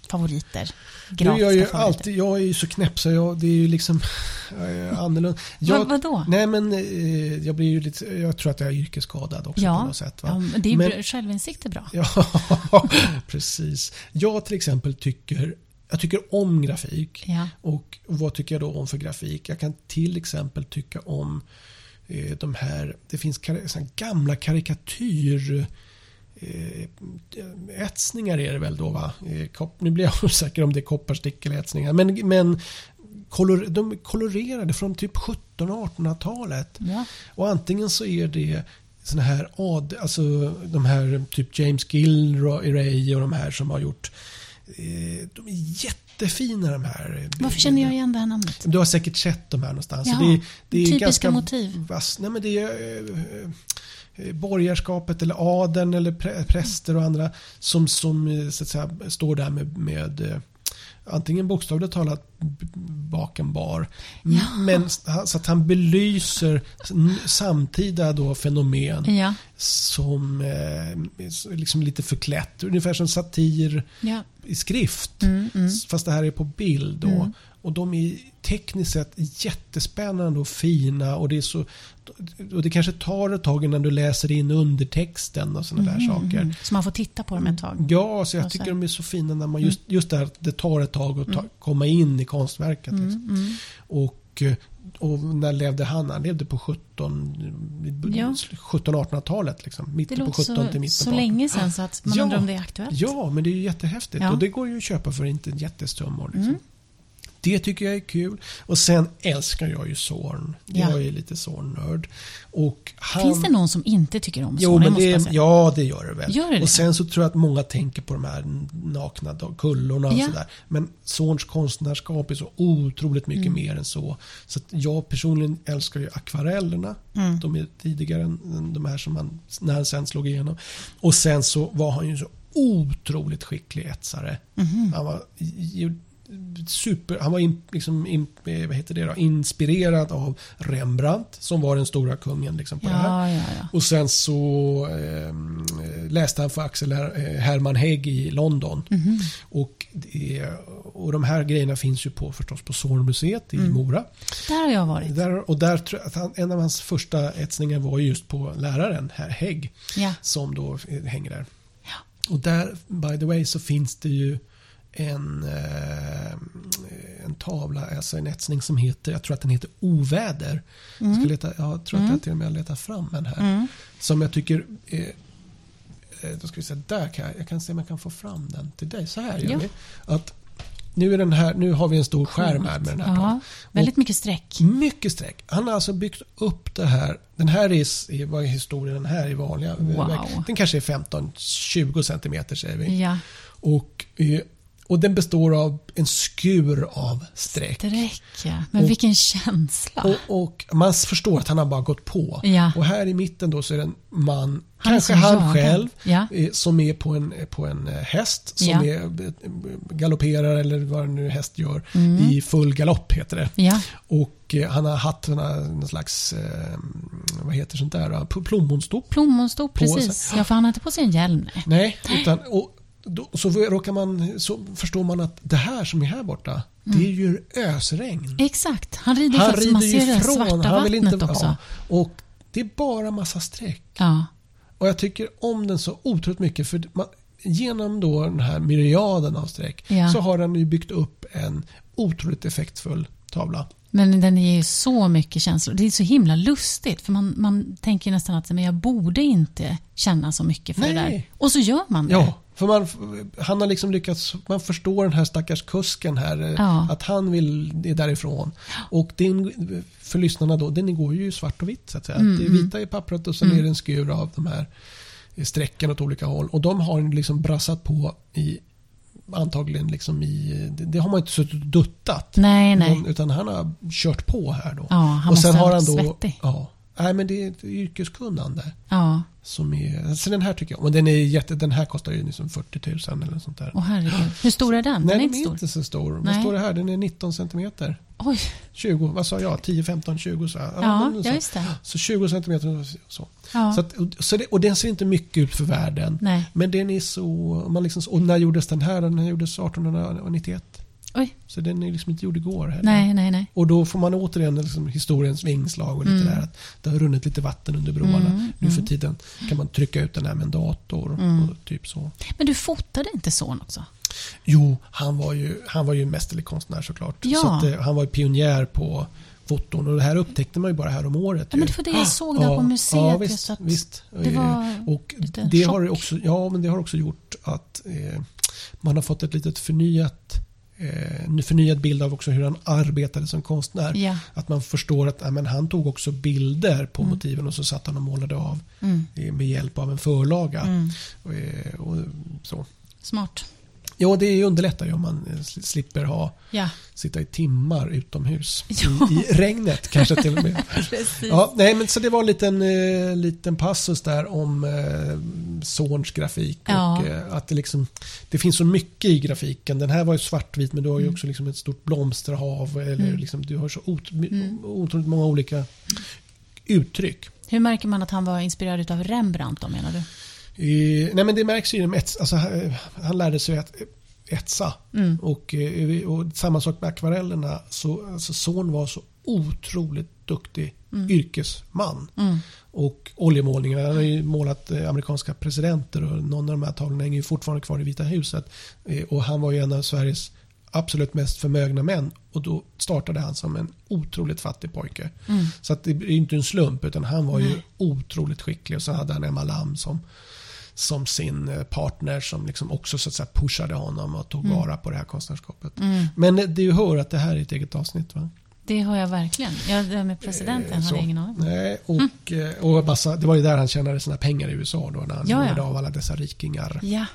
favoriter? Är jag, Grafiska ju favoriter? alltid, jag är ju så knäpp så jag, det är ju liksom jag är annorlunda. Jag, Vad- vadå? Nej men eh, jag blir ju lite, jag tror att jag är yrkesskadad också på Ja, något sätt. Va? ja, men det är Men- självinsikt är bra. Ja, precis. Jag till exempel tycker, jag tycker om grafik. Ja. Och vad tycker jag då om för grafik? Jag kan till exempel tycka om eh, de här, det finns kar- gamla karikatyr eh, etsningar är det väl då va? Eh, nu blir jag osäker om det är kopparstick eller etsningar. Men, men kolor, de är kolorerade från typ 1700-1800-talet. Ja. Och antingen så är det såna här ad, alltså de här typ James Gilroy och de här som har gjort eh, de är jättefina de här. Varför känner jag igen det här namnet? Du har säkert sett de här någonstans. Ja, Så det, det är typiska ganska motiv. Vass, nej men det är eh, borgarskapet eller adeln eller prä, präster och andra som, som eh, så att säga, står där med, med eh, antingen bokstavligt talat b- baken bar. M- Ja. Men så att han belyser samtida då fenomen Ja. som eh, liksom lite förklätt. Ungefär som satir Ja. i skrift. Mm, mm. Fast det här är på bild. Då. Mm. Och de är tekniskt sett jättespännande och fina. Och det, är så, och det kanske tar ett tag innan du läser in undertexten och sådana där saker. Mm. Så man får titta på dem ett tag. Ja, så jag Och så- tycker de är så fina när man just, just där det tar ett tag att ta, komma in i konstverket. Liksom. Mm, mm. Och, och när levde han? Han levde på 17, Ja. 1700-1800-talet. Liksom. Det Mitten på låter 17 till så, mitten så på 18. länge sedan så att man Ja. undrar om det är aktuellt. Ja, men det är ju jättehäftigt. Ja. Och det går ju att köpa för inte jättesummor. Liksom. Mm. Det tycker jag är kul. Och sen älskar jag ju Zorn. Ja. Jag är lite Zorn-nörd. Han... Finns det någon som inte tycker om Jo, såna? men det, ja, det gör det väl. Gör det och sen så tror jag att många tänker på de här nakna kullorna och Ja. sådär. Men Zorns konstnärskap är så otroligt mycket Mm. mer än så. Så jag personligen älskar ju akvarellerna. Mm. De är tidigare än de här som man när han sen slog igenom. Och sen så var han ju så otroligt skicklig etsare. Mhm. Han var super, han var in, liksom, in, eh, vad heter det då, inspirerad av Rembrandt som var den stora kungen liksom, på det här. Ja, ja, ja. Och sen så eh, läste han för Axel eh, Herman Hägg i London. Mhm. Och, och de här grejerna finns ju på förstås på Zornmuseet i Mm. Mora. Där har jag varit. Där, och där han, en av hans första etsningar var just på läraren, herr Hägg, Ja. som då hänger där. Ja. Och där, by the way, så finns det ju en, eh, en tavla, alltså en etsning som heter, jag tror att den heter Oväder. Jag, ska leta, jag tror att jag till och med letar fram en här. Mm. Som jag tycker eh, eh, då ska vi se, där kan jag, jag kan se om jag kan få fram den till dig. Så här gör vi. Att nu, är den här, nu har vi en stor skärm här med den här Ja, väldigt mycket streck. mycket streck. Han har alltså byggt upp det här. Den här är, är vad är historien den här är vanliga. Wow. Den kanske är 15-20 centimeter säger vi. Ja. Och, eh, Och den består av en skur av streck. Streck, ja. Men Och- vilken känsla. Och, och man förstår att han har bara gått på. Ja. Och här i mitten då så är det en man, Han kanske han själv, Ja. eh, som är på en, på en eh, häst som Ja. är, eh, galopperar eller vad nu häst gör Mm. i full galopp heter det. Ja, Och han har haft såna, någon slags, vad heter sånt där, plommonstop. plommonstop, sig. precis. Ja, för han har inte på sig en hjälm. Nej. Nej, utan, och då, så råkar man, så förstår man att det här som är här borta, det är ju ösregn. Exakt. Han rider Han för att man rider ser ju det ifrån. svarta Han vill vattnet inte, också. ja, och det är bara massa streck. Ja. Och jag tycker om den så otroligt mycket för man, genom då den här myriaden av streck Ja. så har den ju byggt upp en otroligt effektfull tavla. Men den ger ju så mycket känslor. Det är så himla lustigt. För man, man tänker nästan att men jag borde inte känna så mycket för det Nej. där. Och så gör man det. Ja, för man, han har liksom lyckats, man förstår den här stackars kusken här, eh, Ja. att han vill är därifrån. Och den, för lyssnarna då, den går ju svart och vitt så att säga. Mm, det är vita i pappret och sen är det en skur av de här strecken åt olika håll. Och de har liksom brassat på i antagligen liksom i, det, har man inte suttit och duttat. Nej, nej. Utan, utan han har kört på här då. Ja, han och sen ha har han då, svettig. ja, nej men det är ett yrkeskunnande. Ja. Som är, så den här tycker jag, men den är jätte, den här kostar ju liksom 40 000 eller sånt där. Åh herregud. Hur stor är den? Nej, den är den inte är inte så stor. Vad står det här? Den är 19 centimeter. Oj. 20, vad sa jag? 10, 15, 20 så här. Ja, ja, just det. Så 20 centimeter så. Ja. så, att, så det, och den ser inte mycket ut för världen. Nej. Men den är så, man liksom, och när gjordes den här? Den här gjordes 1891. Oj. Så den är liksom inte gjord igår heller. Nej, nej, nej. Och då får man återigen liksom historiens vingslag och lite Mm. där att det har runnit lite vatten under broarna. nu för tiden kan man trycka ut den här med en dator Mm. och typ så. Men du fotade inte son också? Jo, han var ju, han var ju en mästerlig konstnär såklart. Ja. Så att, eh, han var ju pionjär på foton och det här upptäckte man ju bara här om året. Ja, men det var det jag såg där på museet, Ja, visst. att visst. det var och det har chock. ju också, ja, men det har också gjort att eh, man har fått ett litet förnyat eh, förnyad bild av också hur han arbetade som konstnär. Ja. Att man förstår att ja, men han tog också bilder på motiven och så satt han och målade av Mm. med hjälp av en förlaga. Mm. Och, eh, och, så. Smart. Ja, det underlättar ju om man eh, sl- slipper ha Ja, sitta i timmar utomhus. Ja. I, I regnet kanske till och med. Ja, nej, men så det var en liten, eh, liten passus där om eh, Zorns grafik. Ja. Och, eh, att det, liksom, det finns så mycket i grafiken. Den här var ju svartvit men du har ju också liksom ett stort blomsterhav. Eller Mm. liksom, du har så ot, otroligt många olika uttryck. Hur märker man att han var inspirerad av Rembrandt då menar du? Eh, nej men det märks ju alltså, han, han lärde sig att etsa. Mm. Och, eh, och samma sak med akvarellerna. Så, alltså, son var så otroligt duktig yrkesman. Mm. Och oljemålningarna, han har ju målat eh, amerikanska presidenter och någon av de här tavlorna hänger ju fortfarande kvar i Vita huset. Eh, Och han var ju en av Sveriges absolut mest förmögna män och då startade han som en otroligt fattig pojke. Mm. Så att det är inte en slump utan han var ju Nej. otroligt skicklig och så hade han Emma Lam som, som sin eh, partner som liksom också så att säga pushade honom och tog vara på det här konstnärskapet. Mm. Men eh, du hör att det här är ett eget avsnitt va? Det har jag verkligen. Ja, det med presidenten Eh, hade jag ingen aning. Nej, och, eh, och massa, det var ju där han tjänade sina pengar i USA då när han Ja, av alla dessa rikingar. Ja,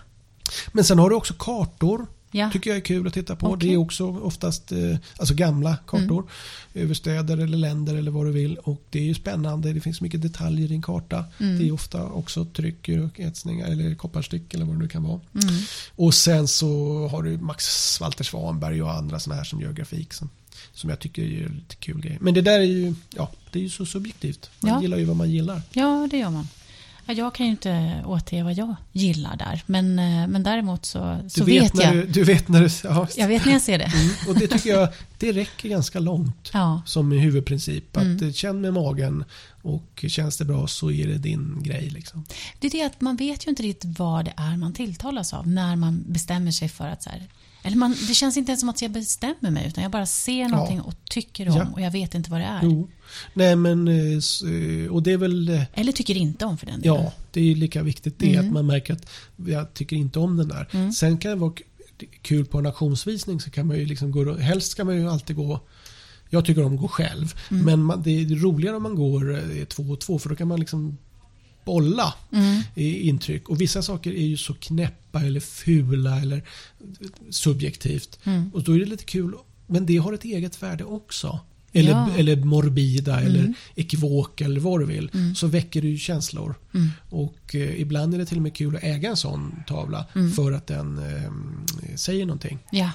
Men sen har du också kartor. Ja. tycker jag är kul att titta på. Okej. Det är också oftast eh, alltså gamla kartor. Över städer eller länder eller vad du vill. Och det är ju spännande. Det finns mycket detaljer i en karta. Mm. Det är ofta också tryck och etsningar eller kopparstick eller vad det nu kan vara. Mm. Och sen så har du Max Walter Svanberg och andra sådana här som gör grafik. Som, som jag tycker är lite kul grejer. Men det där är ju, ja, det är ju så subjektivt. Man Ja. gillar ju vad man gillar. ja, det gör man. Ja, Jag kan ju inte återge vad jag gillar där. Men, eh, men däremot så, Du så vet, vet, jag. Du, du vet när du... Ja, Jag vet när jag ser det. Mm, och det tycker jag, det räcker ganska långt. Ja, som huvudprincip. Att Mm. eh, känn med magen och känns det bra så är det din grej. Liksom. det är det att man vet ju inte riktigt vad det är man tilltalas av när man bestämmer sig för att så här, eller man, det känns inte ens som att jag bestämmer mig utan jag bara ser någonting och tycker om Ja. och jag vet inte vad det är. Jo. Nej men, eh, eh, och det är väl, eh, Eller tycker inte om för den delen. ja, det är ju lika viktigt det Mm. att man märker att jag tycker inte om den där. Mm. Sen kan det vara kul på en auktionsvisning så kan man ju liksom gå, helst ska man ju alltid gå jag tycker om att gå själv. Mm. Men man, det är roligare om man går två och två för då kan man liksom bolla i intryck. Och vissa saker är ju så knäppa eller fula eller subjektivt. Och då är det lite kul. Men det har ett eget värde också. Eller, Ja. eller morbida eller ekivoka eller vad du vill. Så väcker det ju känslor. Mm. Och eh, ibland är det till och med kul att äga en sån tavla för att den eh, säger någonting. Ja.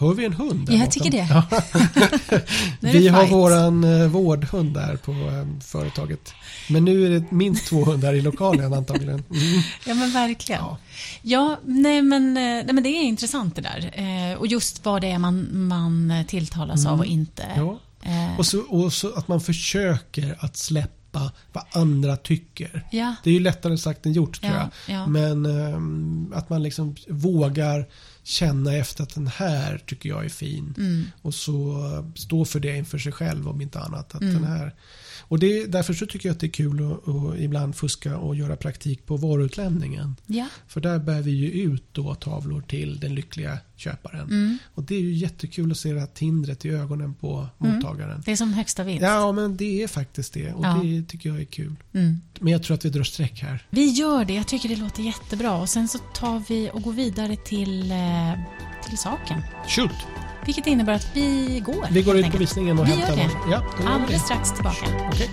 Hör vi en hund där Ja, jag tycker det. Ja. Det vi har fight. våran eh, vårdhund där på eh, företaget. Men nu är det minst två hundar i lokalen antagligen. Mm. Ja, men verkligen. Ja. Ja, nej, men, eh, nej, men det är intressant det där. Eh, och just vad det är man, man tilltalas av och inte. Mm. Ja. Eh, Och, så, och så att man försöker att släppa vad andra tycker. ja. Det är ju lättare sagt än gjort tror Ja, jag. ja. Men ehm, att man liksom vågar känna efter att den här tycker jag är fin. Mm. Och så stå för det inför sig själv om inte annat. Att Mm. den här, och det, därför så tycker jag att det är kul att, att ibland fuska och göra praktik på varuutlämningen. ja. För där bär vi ju ut då tavlor till den lyckliga köparen. Mm. Och det är ju jättekul att se det här tindret i ögonen på mottagaren. Det är som högsta vinst. Ja, men det är faktiskt det. Och Ja. det tycker jag är kul. Mm. Men jag tror att vi drar streck här. Vi gör det. Jag tycker det låter jättebra. Och Sen så tar vi och går vidare till, eh, till saken. Shoot! Vilket innebär att vi går. Vi går ut på visningen och Vi hämtar gör det. Ja, då Alldeles det. strax tillbaka. Okej.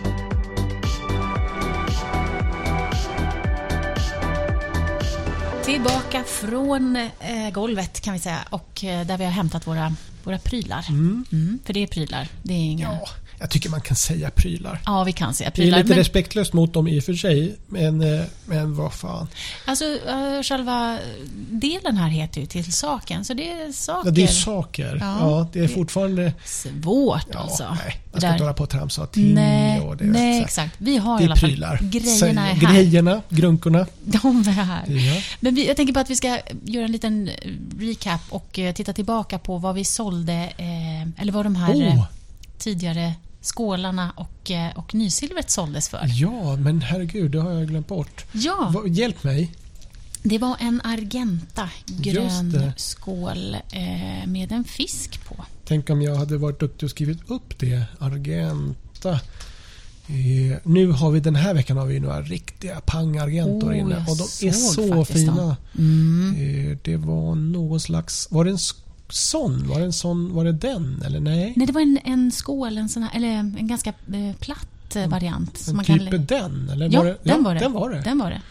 Tillbaka från eh, golvet kan vi säga och eh, där vi har hämtat våra, våra prylar. Mm. Mm, för det är prylar. Det är inga... Ja, jag tycker man kan säga prylar. vi kan säga Det är prylar. lite Men, respektlöst mot dem i och för sig. Men, eh, men vad fan. alltså, eh, själva delen här heter ju till saken, så det är saker. Ja, det är saker. Ja, Ja, det är fortfarande... Svårt Ja, alltså. nej, man ska inte hålla på och tramsa och ting Nej, och det nej exakt. Vi har Det i alla fall prylar. grejerna är här. Grejerna, grunkorna. De är här. Ja. Men vi, jag tänker på att vi ska göra en liten eh, recap och titta tillbaka på vad vi sålde, eh, eller vad de här Oh, tidigare skålarna och, eh, och nysilvret såldes för. ja, men herregud, det har jag glömt bort. Ja, Va- Hjälp mig. det var en Argenta grön skål eh, med en fisk på. Tänk om jag hade varit duktig och skrivit upp det. Argenta. Eh, nu har vi den här veckan har vi några riktiga pang-argentor Oh, inne. Och de är så fina. Mm. Eh, det var någon slags... Var det en s- sån? Var det en sån? Var det den? Eller nej? Nej, det var en, en skål, en, sån här, eller en ganska eh, platt eh, variant. som En man typ kan, den? Eller ja, var det, den var det. Den var det. Den var det.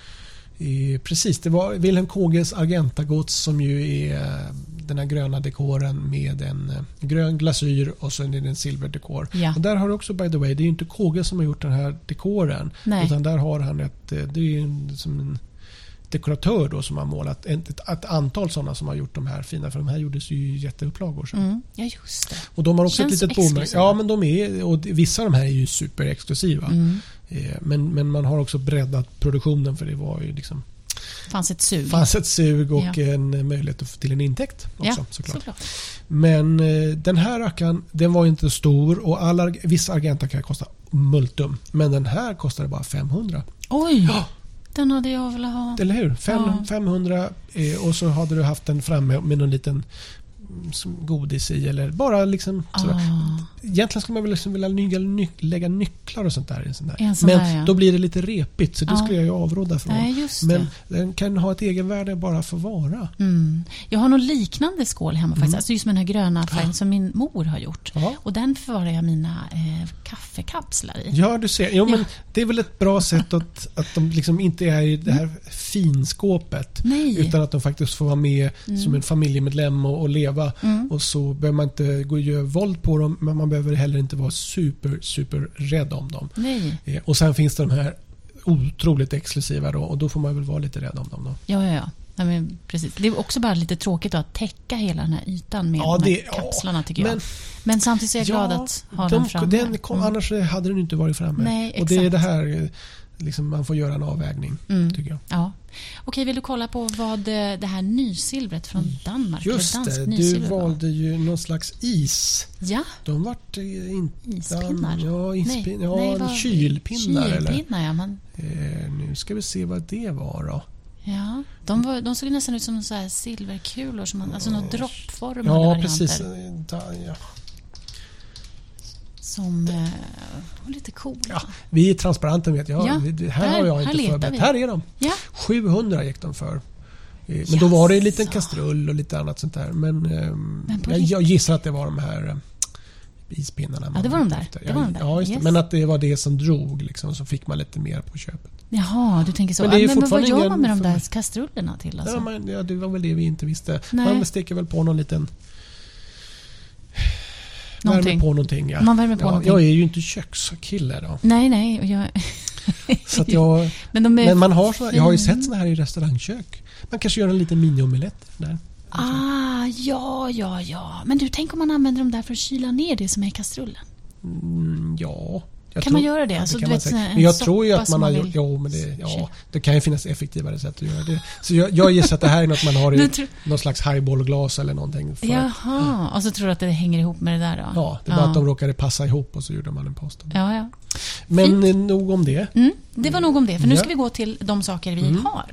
Eh, precis, det var Wilhelm Kåges Argentagods som ju är eh, den här gröna dekoren med en grön glasyr och så är det en silverdekor. Ja. Och där har du också by the way, det är ju inte Kåge som har gjort den här dekoren. Nej. Utan där har han ett, det är en, som en dekoratör då som har målat ett, ett, ett antal sådana som har gjort de här fina. För de här gjordes ju jätteupplagor. sen. Mm. Ja, just det. Och de har också Känns ett litet bomärke. Ja, men de är, och vissa av de här är ju superexklusiva. Mm. Eh, Men, men man har också breddat produktionen för det var ju liksom fanns ett sug. fanns ett sug och Ja. en möjlighet till en intäkt också ja, såklart. såklart. Men eh, den här rackaren den var inte stor och alla, vissa Argenta kan kosta multum. Men den här kostade bara 500. Oj! Ja. Den hade jag velat ha. Eller hur? Fem, Ja. 500 eh, och så hade du haft den framme med någon liten mm, godis i eller bara liksom sådär. Ah. Egentligen skulle man väl liksom vilja ny, lägga nycklar och sånt där i en sån där. En sån Men där, ja. då blir det lite repigt så det Ja. skulle jag ju avråda från. Nej, Men den kan ha ett egenvärde bara för vara. Mm. Jag har någon liknande skål hemma faktiskt. Alltså just med den här gröna färgen som min mor har gjort. Och den förvarar jag mina eh, kaffekapslar i. Ja, du ser. Jo, men. Det är väl ett bra sätt att, att de liksom inte är i det här finskåpet. Nej. Utan att de faktiskt får vara med som en familjemedlem och, och leva. Mm. Och så behöver man inte gå och göra våld på dem men man behöver heller inte vara super, super rädd om dem. Nej. Eh, Och sen finns det de här otroligt exklusiva då och då får man väl vara lite rädd om dem. Då. Ja, ja, ja. Nej, men precis. Det är också bara lite tråkigt att täcka hela den här ytan med Ja, de här det- kapslarna tycker Men- jag. Men samtidigt är jag glad att ha den framme. den kom, Mm. Annars hade den inte varit framme. Nej, och det är det här eh, liksom, man får göra en avvägning. Mm. Tycker jag. Ja. Okej, vill du kolla på vad eh, det här nysilvret från Danmark, Just eller det, du var? valde ju någon slags is. Ja, De vart eh, inte... ispinnar. Ja, ispin, ja nej, vad- kylpinnar. Eller, Kylpinnar, ja. Man, eh, nu ska vi se vad det var då. ja. De, var, de såg nästan ut som så silverkulor, som man, alltså några droppformade Ja, varianter. precis. Da, ja. Som eh, var lite coola. Ja, vi är transparenta vet jag. Ja, här har jag inte förberett. Här är de. Ja. 700 gick de för. Eh, Men då var det en liten kastrull och lite annat sånt där. Men, ehm, Men jag, gissar att det var de här eh, ispinnarna. man det var de där. efter. Det var de där. Ja. Yes. Men att det var det som drog liksom, så fick man lite mer på köpet. Jaha, du tänker så. Men Men, det är men, vad fortfarande gör man med de där kastrullerna till? Alltså? Ja, man, ja, det var väl det vi inte visste. Nej. Man steker väl på någon liten... Någonting. Värmer på någonting. Ja. Man värmer på ja, någonting. Jag är ju inte kökskille då. Nej, nej. Jag... Så jag, men de men man har såna, jag har ju sett såna här i restaurangkök. Man kanske gör en liten miniomelett där. Ah, ja, ja, ja. Men du, tänk om man använder dem där för att kyla ner det som är i kastrullen. Mm, ja. Kan man göra det? Alltså, du man säga. men jag tror ju att man har gjort... Jo, men det, ja, det kan ju finnas effektivare sätt att göra det. Så jag, jag gissar att det här är något man har i tror- någon slags highballglas eller någonting. För, Jaha, och så tror du att det hänger ihop med det där då? Ja, det var att de råkade passa ihop och så gjorde man en pasta. Ja, ja. Men Fint. eh, nog om det. Mm, det var nog om det, för nu Ja. ska vi gå till de saker vi Mm. har.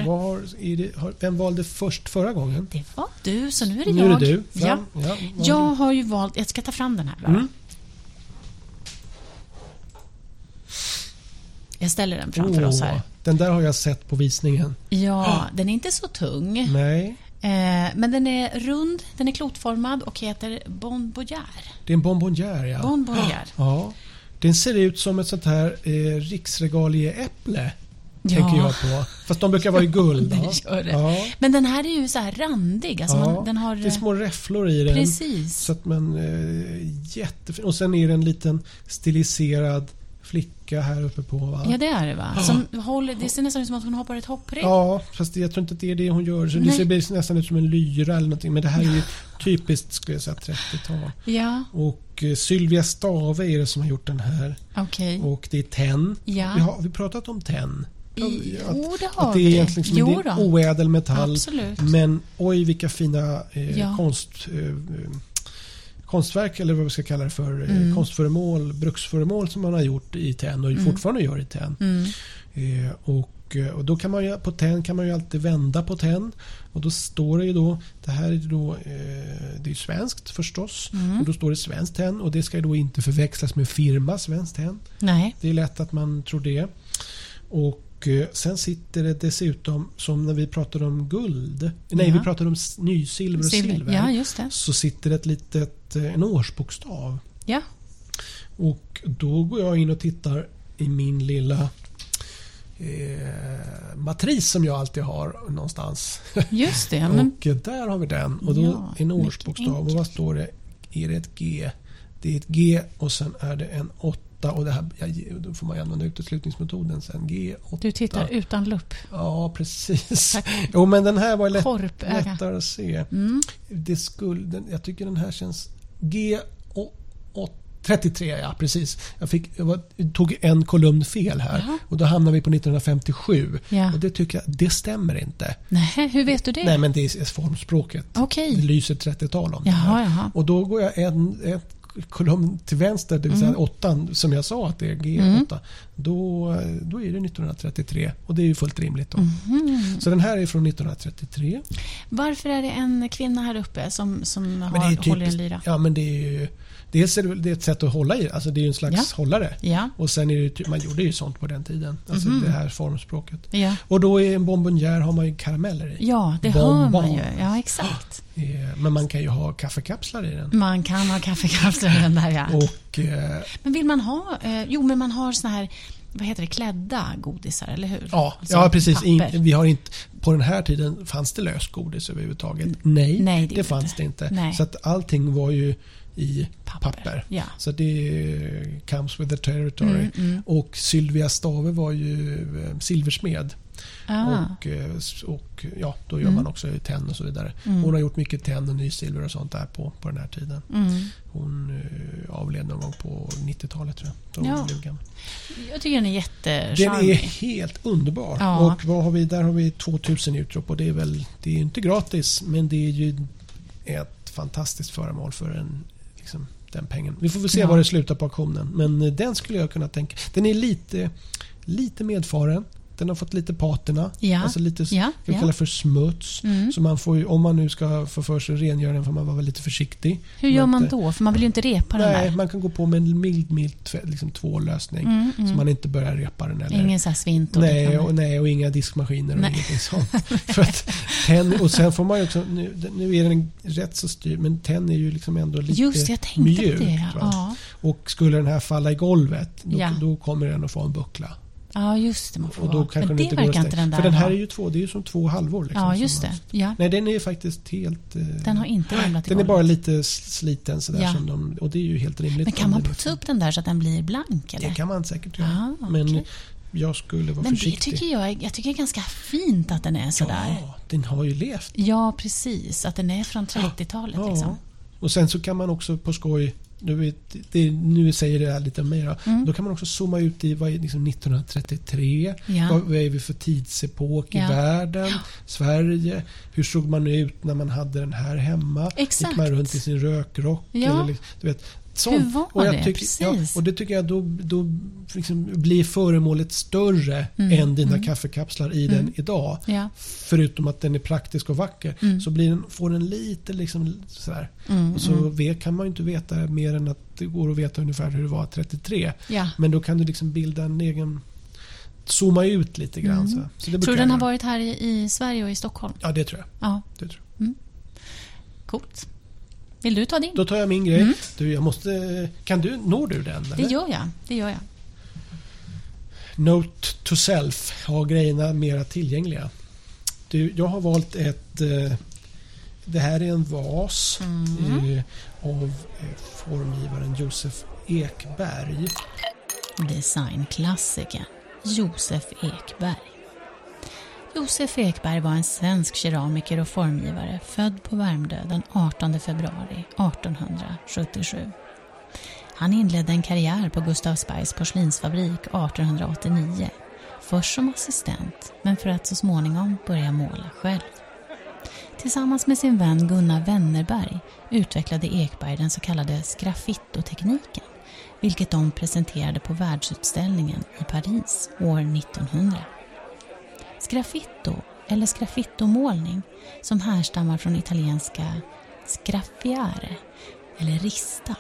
Är det, har, vem valde först förra gången? Det var du, så nu är det Nu jag. är det du. Ja. Fram. Ja, Jag har har ju valt, jag ska ta fram den här bara. Mm. Jag ställer den framför oss Åh, här. Den där har jag sett på visningen. Ja, den är inte så tung. Nej, Eh, men den är rund, den är klotformad och heter Bon Boyard. det är en bonbonnière ja. Bon Boyard. ja. Den ser ut som ett sånt här eh, riksregalieäpple. Tänker jag på. Fast de brukar vara i guld. Det ja. gör det. Ja. Men den här är ju så här randig. Alltså Ja, man, den har, det är små räfflor i den. Precis. Så att man... Eh, jättefin. Och sen är det en liten stiliserad flicka här uppe på. Va? Ja, det är det va? Som håller, det ser nästan ut som att hon hoppar ett hopprep. Ja, fast jag tror inte att det är det hon gör. Så det ser nästan ut som en lyra eller någonting. Men det här är ju typiskt skulle jag säga 30-tal. Ja, Och eh, Sylvia Stave är det som har gjort den här. okej. Och det är tenn. Ja. Vi har vi pratat om tenn. I- Att- Jo, det har Att det är egentligen liksom, Jo det är då. oädel metall. Absolut. Men oj vilka fina eh, Ja. konst, eh, eh, konstverk eller vad vi ska kalla det för. Eh, Mm. konstföremål, bruksföremål som man har gjort i tenn och Mm. fortfarande gör i tenn. Mm. Eh, och, eh, och då kan man ju, på tenn kan man ju alltid vända på tenn. Och då står det ju då, det här är då, eh, det är svenskt förstås. Mm. Och då står det svenskt tenn och det ska ju då inte förväxlas med firma svenskt tenn. Nej. Det är lätt att man tror det. Och eh, sen sitter det dessutom, som när vi pratade om guld. Nej, Ja. vi pratade om nysilver och silver. Ja, just det. Så sitter det ett litet, eh, en årsbokstav. Ja. Och då går jag in och tittar i min lilla eh, matris som jag alltid har någonstans. Just det. Men, och eh, där har vi den. Och då Ja, en årsbokstav. Och vad står det? Är det ett G? Det är ett G och sen är det en 8 och det här, då får man använda uteslutningsmetoden sen. G8. du tittar utan lupp. Ja, precis. Tack. Jo, men den här var lätt, Korpöga. lättare att se. Mm. Det skulle, den, jag tycker den här känns... G... å- å- 33, ja precis. Jag, fick, jag var, tog en kolumn fel här Jaha. och då hamnade vi på 1957. Ja. Och det tycker jag, det stämmer inte. Nej, hur vet du det? Nej men det är formspråket. Okej. Det lyser 30-tal om det Jaha, här. jaha. Och då går jag en, en kolumn till vänster, det vill säga Mm. åttan, som jag sa att det är G8. Då, då är det 1933 och det är ju fullt rimligt då. Mhm. Så den här är från 1933. Varför är det en kvinna här uppe som, som har, är håller en typiskt- lyra? Ja men det är ju Dels är det, det är ett sätt att hålla i, alltså det är ju en slags Ja. hållare. Ja. Och sen är det, man gjorde ju sånt på den tiden. Alltså Mhm. det här formspråket. Ja. Och då i en bonbonnière har man ju karameller i. ja, det Bonbon. hör man ju. Ja, exakt. Eh, Men man kan ju ha kaffekapslar i den. Man kan ha kaffekapslar i den där, ja. Och eh, Men vill man ha... Eh, jo, men man har såna här... Vad heter det? Klädda godisar, eller hur? ja, Alltså ja precis. In, vi har inte, på den här tiden fanns det lösgodis överhuvudtaget? Nej, Nej, det det, fanns det inte. Nej. Så att allting var ju i Papper. papper. Ja. Så det comes with the territory. Mm, mm. Och Sylvia Stave var ju eh, silversmed. Ah. Och, eh, och ja, då gör Mm. man också tenn och så vidare. Mm. Hon har gjort mycket tenn och nysilver och sånt där på, på den här tiden. Mm. Hon eh, avled någon gång på 90-talet tror jag. Ja. Jag tycker den är Den jättecharmig. är helt underbar. Ja. Och vad har vi? Där har vi 2000 utrop och det är väl, det är inte gratis men det är ju ett fantastiskt föremål för en, liksom, den pengen. Vi får väl se Ja. var det slutar på auktionen. Men eh, den skulle jag kunna tänka. Den är lite, lite medfaren. Den har fått lite patina. Ja. Alltså lite Ja, vi ja. kallar för smuts. Så man får ju, om man nu ska få för sig rengöra den får man vara lite försiktig. Hur gör man inte- då? För man vill ju inte repa den Nej, där. man kan gå på med en mild, mild liksom tvållösning. Så man inte börjar repa den. Eller, Ingen så här svint och Nej och, nej, och inga diskmaskiner och Nej. ingenting sånt. För att tenn, och sen får man ju också, nu, nu är den rätt så styr, men tenn är ju liksom ändå lite Just jag tänkte mjukt. på det. Ja. Och skulle den här falla i golvet, då, Ja. då kommer den att få en buckla. Ja, just det. Man får Och då kanske Men det inte verkar inte den där För den här är ju två, det är ju som två halvor. Liksom, Ja, just det. Ja. Nej, den är faktiskt helt... eh, Den har inte ramlat i Den är bara lite sliten sådär. Ja. Som de, och det är ju helt rimligt. Men kan man det putsa liksom- upp den där så att den blir blank? Eller? Det kan man säkert göra. Ah, Men okej. jag skulle vara Men det försiktig. tycker jag, jag tycker det är ganska fint att den är sådär. Ja, den har ju levt. Ja, precis. Att den är från 30-talet. Ja. Liksom. Och sen så kan man också på skoj, nu, det, nu säger det här lite mig då. Mm. Då kan man också zooma ut i vad är liksom 1933. Ja. Vad, vad är vi för tidsepok i Ja. världen? Sverige. Hur såg man ut när man hade den här hemma? Exakt. Gick man runt i sin rökrock? Ja. Eller, liksom- du vet, sånt. Hur var och jag det? tycker, Ja, och det tycker jag då, då liksom blir föremålet större än dina kaffekapslar i den idag. Mm. Ja. Förutom att den är praktisk och vacker Mm. så blir den, får den lite liksom sådär. och så vet, kan man ju inte veta mer än att det går att veta ungefär hur det var 33. Ja. Men då kan du liksom bilda en egen... Zooma ut lite grann. Så. Så Tror du den har varit här i, i Sverige och i Stockholm? Ja, det tror jag. Ja, Det tror jag. coolt. Vill du ta din? Då tar jag min grej. Du, jag måste... Kan du... Når du den? Det Eller? gör jag. Det gör jag. Note to self. Ha grejerna mera tillgängliga. Du, jag har valt ett... Eh, det här är en vas Mm. eh, av eh, formgivaren Josef Ekberg. Designklassikern Josef Ekberg. Josef Ekberg var en svensk keramiker och formgivare född på Värmdö den 18 februari 1877. Han inledde en karriär på Gustavsbergs porslinsfabrik 1889. Först som assistent, men för att så småningom börja måla själv. Tillsammans med sin vän Gunnar Wennerberg utvecklade Ekberg den så kallade sgraffittotekniken, vilket de presenterade på världsutställningen i Paris år 1900. Sgraffitto, eller sgraffittomålning, som härstammar från italienska sgraffiare, eller rista,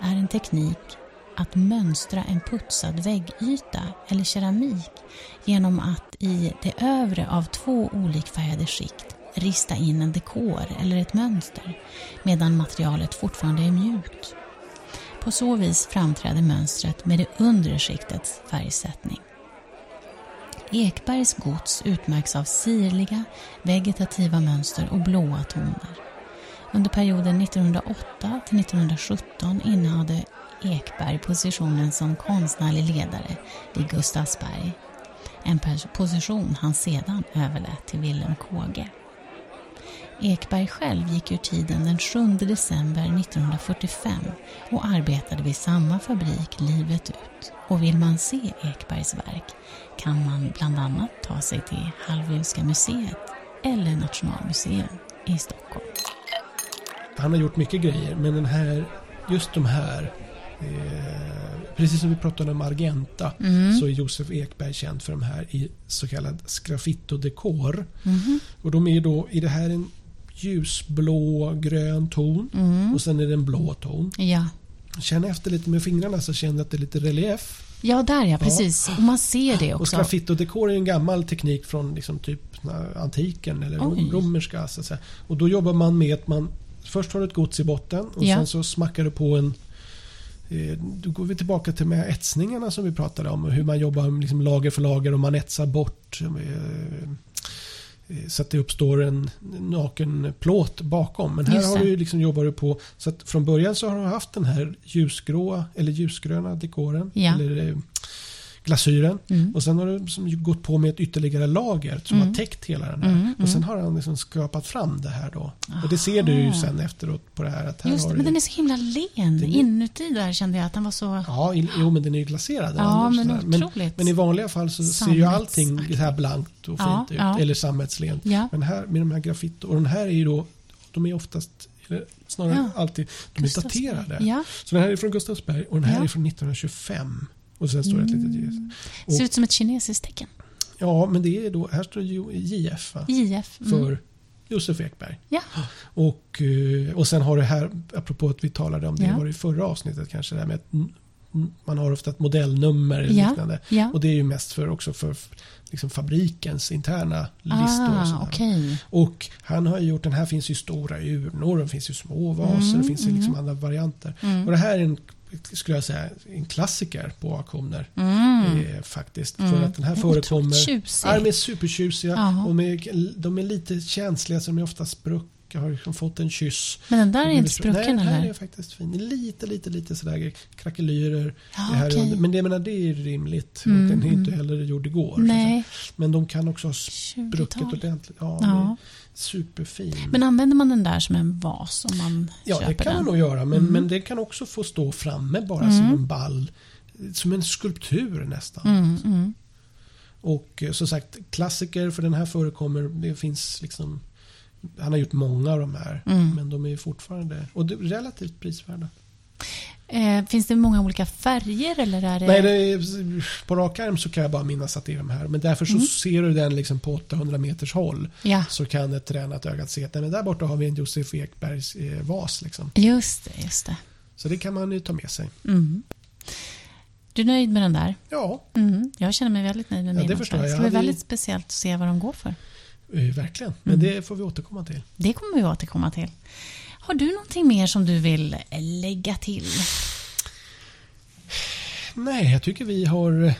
är en teknik att mönstra en putsad väggyta eller keramik genom att i det övre av två olikfärgade skikt rista in en dekor eller ett mönster medan materialet fortfarande är mjukt. På så vis framträder mönstret med det undre skiktets färgsättning. Ekbergs gods utmärks av sirliga, vegetativa mönster och blåa toner. Under perioden 1908 till 1917 innehade Ekberg positionen som konstnärlig ledare vid Gustavsberg. En position han sedan överlät till Willem Kåge. Ekberg själv gick ur tiden den 7 december 1945 och arbetade vid samma fabrik livet ut. Och vill man se Ekbergs verk kan man bland annat ta sig till Hallwylska museet eller Nationalmuseum i Stockholm. Han har gjort mycket grejer, men den här, just de här eh, Precis som vi pratade om Argenta så är Josef Ekberg känd för de här i så kallad sgraffito-dekor. Och de är då, i det här en ljusblå grön ton och sen är det en blå ton. Ja, Känn efter lite med fingrarna så känner du att det är lite relief. ja där ja, precis. Och man ser det Och också. sgraffito-dekor är en gammal teknik från liksom typ antiken eller Oj. romerska. Så. Och då jobbar man med att man först har ett gods i botten och Ja. sen så smackar du på en eh, då går vi tillbaka till här etsningarna som vi pratade om. och Hur man jobbar liksom lager för lager och man etsar bort eh, så att det uppstår en naken plåt bakom. Men här har du liksom jobbar du på så att från början så har du haft den här ljusgråa eller ljusgröna dekoren. Ja. Eller, eh, glasyren. Mm. Och sen har du som ju gått på med ett ytterligare lager som har täckt hela den här. Mm, Och sen har han liksom skrapat fram det här då. Och det ser du ju sen efteråt på det här. Att här Just har men den är så himla len. Den Inuti där kände jag att den var så... Ja, i- jo men den är ju glaserad. Ja, annars men sådär. men, otroligt. men i vanliga fall så ser ju allting så här blankt och fint Ja, ut. ja. Eller sammetslent. Ja. Men här med de här graffito. Och den här är ju då, de är oftast, eller snarare Ja. alltid, de är daterade. Ja. Så den här är från Gustavsberg och den här Ja. är från 1925. Och sen står det ett litet ljus. Och- Ser ut som ett kinesiskt tecken. Ja, men det är då, här står JF va? JF. Mm. för Josef Ekberg. Ja. Och, eh, och sen har det här, apropå att vi talade om det, Ja. var det i förra avsnittet kanske, det här med att man har ofta ett modellnummer eller Ja. liknande. Ja. Och det är ju mest för också för liksom fabrikens interna listor. och Ah, sådär. okej. Och han har ju gjort, den här finns ju stora urnor, det finns ju små vaser, Mm, det finns ju liksom andra varianter. Mm. Och det här är en, skulle jag säga, en klassiker på auktioner. Mm. Eh, faktiskt. Mm. För att den här förekommer. Ja, de är supertjusiga. Och är, de är lite känsliga så de är ofta spruck. Jag har liksom fått en kyss. Men den där är inte sprucken Nej, den här är faktiskt fin. Lite, lite, lite sådär krackelyrer. Ja, det här okej. under. Men det, menar, det är rimligt. Mm, den är inte mm. heller gjord igår. Men de kan också ha spruckit 20-tal. ordentligt. Ja, Ja. Superfin. Men använder man den där som en vas om man ja, det kan den? man nog göra. Men, Mm. men det kan också få stå framme bara Mm. som en ball. Som en skulptur nästan. Mm, mm. Och eh, som sagt, klassiker för den här förekommer. Det finns liksom han har gjort många av de här. Mm. Men de är fortfarande och är relativt prisvärda. Eh, finns det många olika färger eller är det... Nej, det är, på rak arm så kan jag bara minnas att det är de här. Men därför så Mm. ser du den liksom på 800 meters håll. Ja, Så kan ett tränat ögat se att men där borta har vi en Josef Ekbergs eh, vas. Liksom. just det. Just det. Så det kan man ju ta med sig. Mm. Du är nöjd med den där? Ja, Mm. Jag känner mig väldigt nöjd med Ja, min det förstår Det jag. ska bli väldigt speciellt att se vad de går för. eh, verkligen. Men Mm. det får vi återkomma till. Det kommer vi återkomma till. Har du någonting mer som du vill lägga till? Nej, jag tycker vi har eh,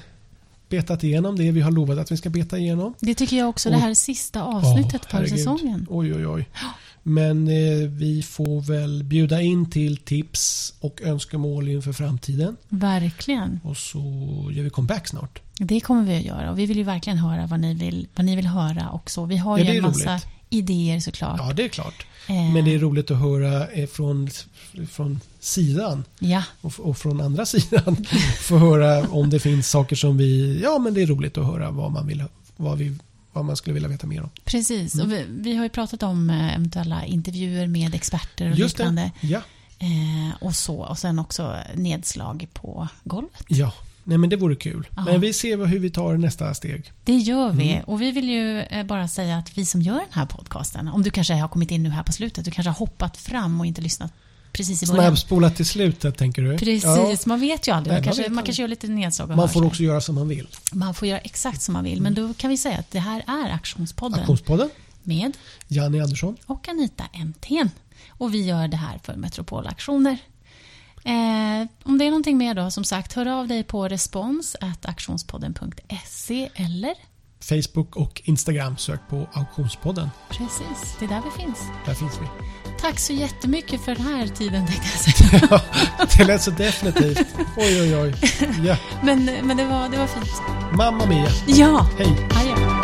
betat igenom det vi har lovat att vi ska beta igenom. Det tycker jag också. Det Och- här sista avsnittet för herregud. säsongen. Oj, oj, oj. Men eh, vi får väl bjuda in till tips och önskemål inför framtiden. Verkligen. Och så gör vi comeback snart. Det kommer vi att göra. Och vi vill ju verkligen höra vad ni vill, vad ni vill höra också. Vi har Ja, ju det en massa roligt. Idéer såklart. Ja, det är klart. Eh, Men det är roligt att höra eh, från, från sidan Ja, och, och från andra sidan. Få höra om det finns saker som vi... Ja, men det är roligt att höra vad man, vill, vad vi, vad man skulle vilja veta mer om. precis. Mm. Och vi, vi har ju pratat om eh, eventuella intervjuer med experter och Just liknande. det. Ja. Eh, och så. Och sen också nedslag på golvet. ja. Nej, men det vore kul. Ja. Men vi ser hur vi tar nästa steg. Det gör vi. Mm. Och vi vill ju eh, bara säga att vi som gör den här podcasten, om du kanske har kommit in nu här på slutet, du kanske har hoppat fram och inte lyssnat precis i början. Snabbspolat till slutet, tänker du? Precis, Ja. man vet ju aldrig. Nej, Man man kanske, man aldrig. kanske gör lite nedslag och Man får också göra som man vill. Man får göra exakt som man vill. Men då kan vi säga att det här är Aktionspodden Aktionspodden, med Janni Andersson. och Anita Emthén. Och vi gör det här för Metropolaktioner. Eh, om det är någonting mer då, som sagt, hör av dig på respons aktionspodden.se eller Facebook och Instagram. Sök på Auktionspodden. precis, det är där vi finns. Där finns vi. Tack så jättemycket för den här tiden tänkte jag säga. Ja, det lät så definitivt. Oj, oj, oj. Ja. Men, men det, var, det var fint. Mamma Mia. Ja, Hej. hej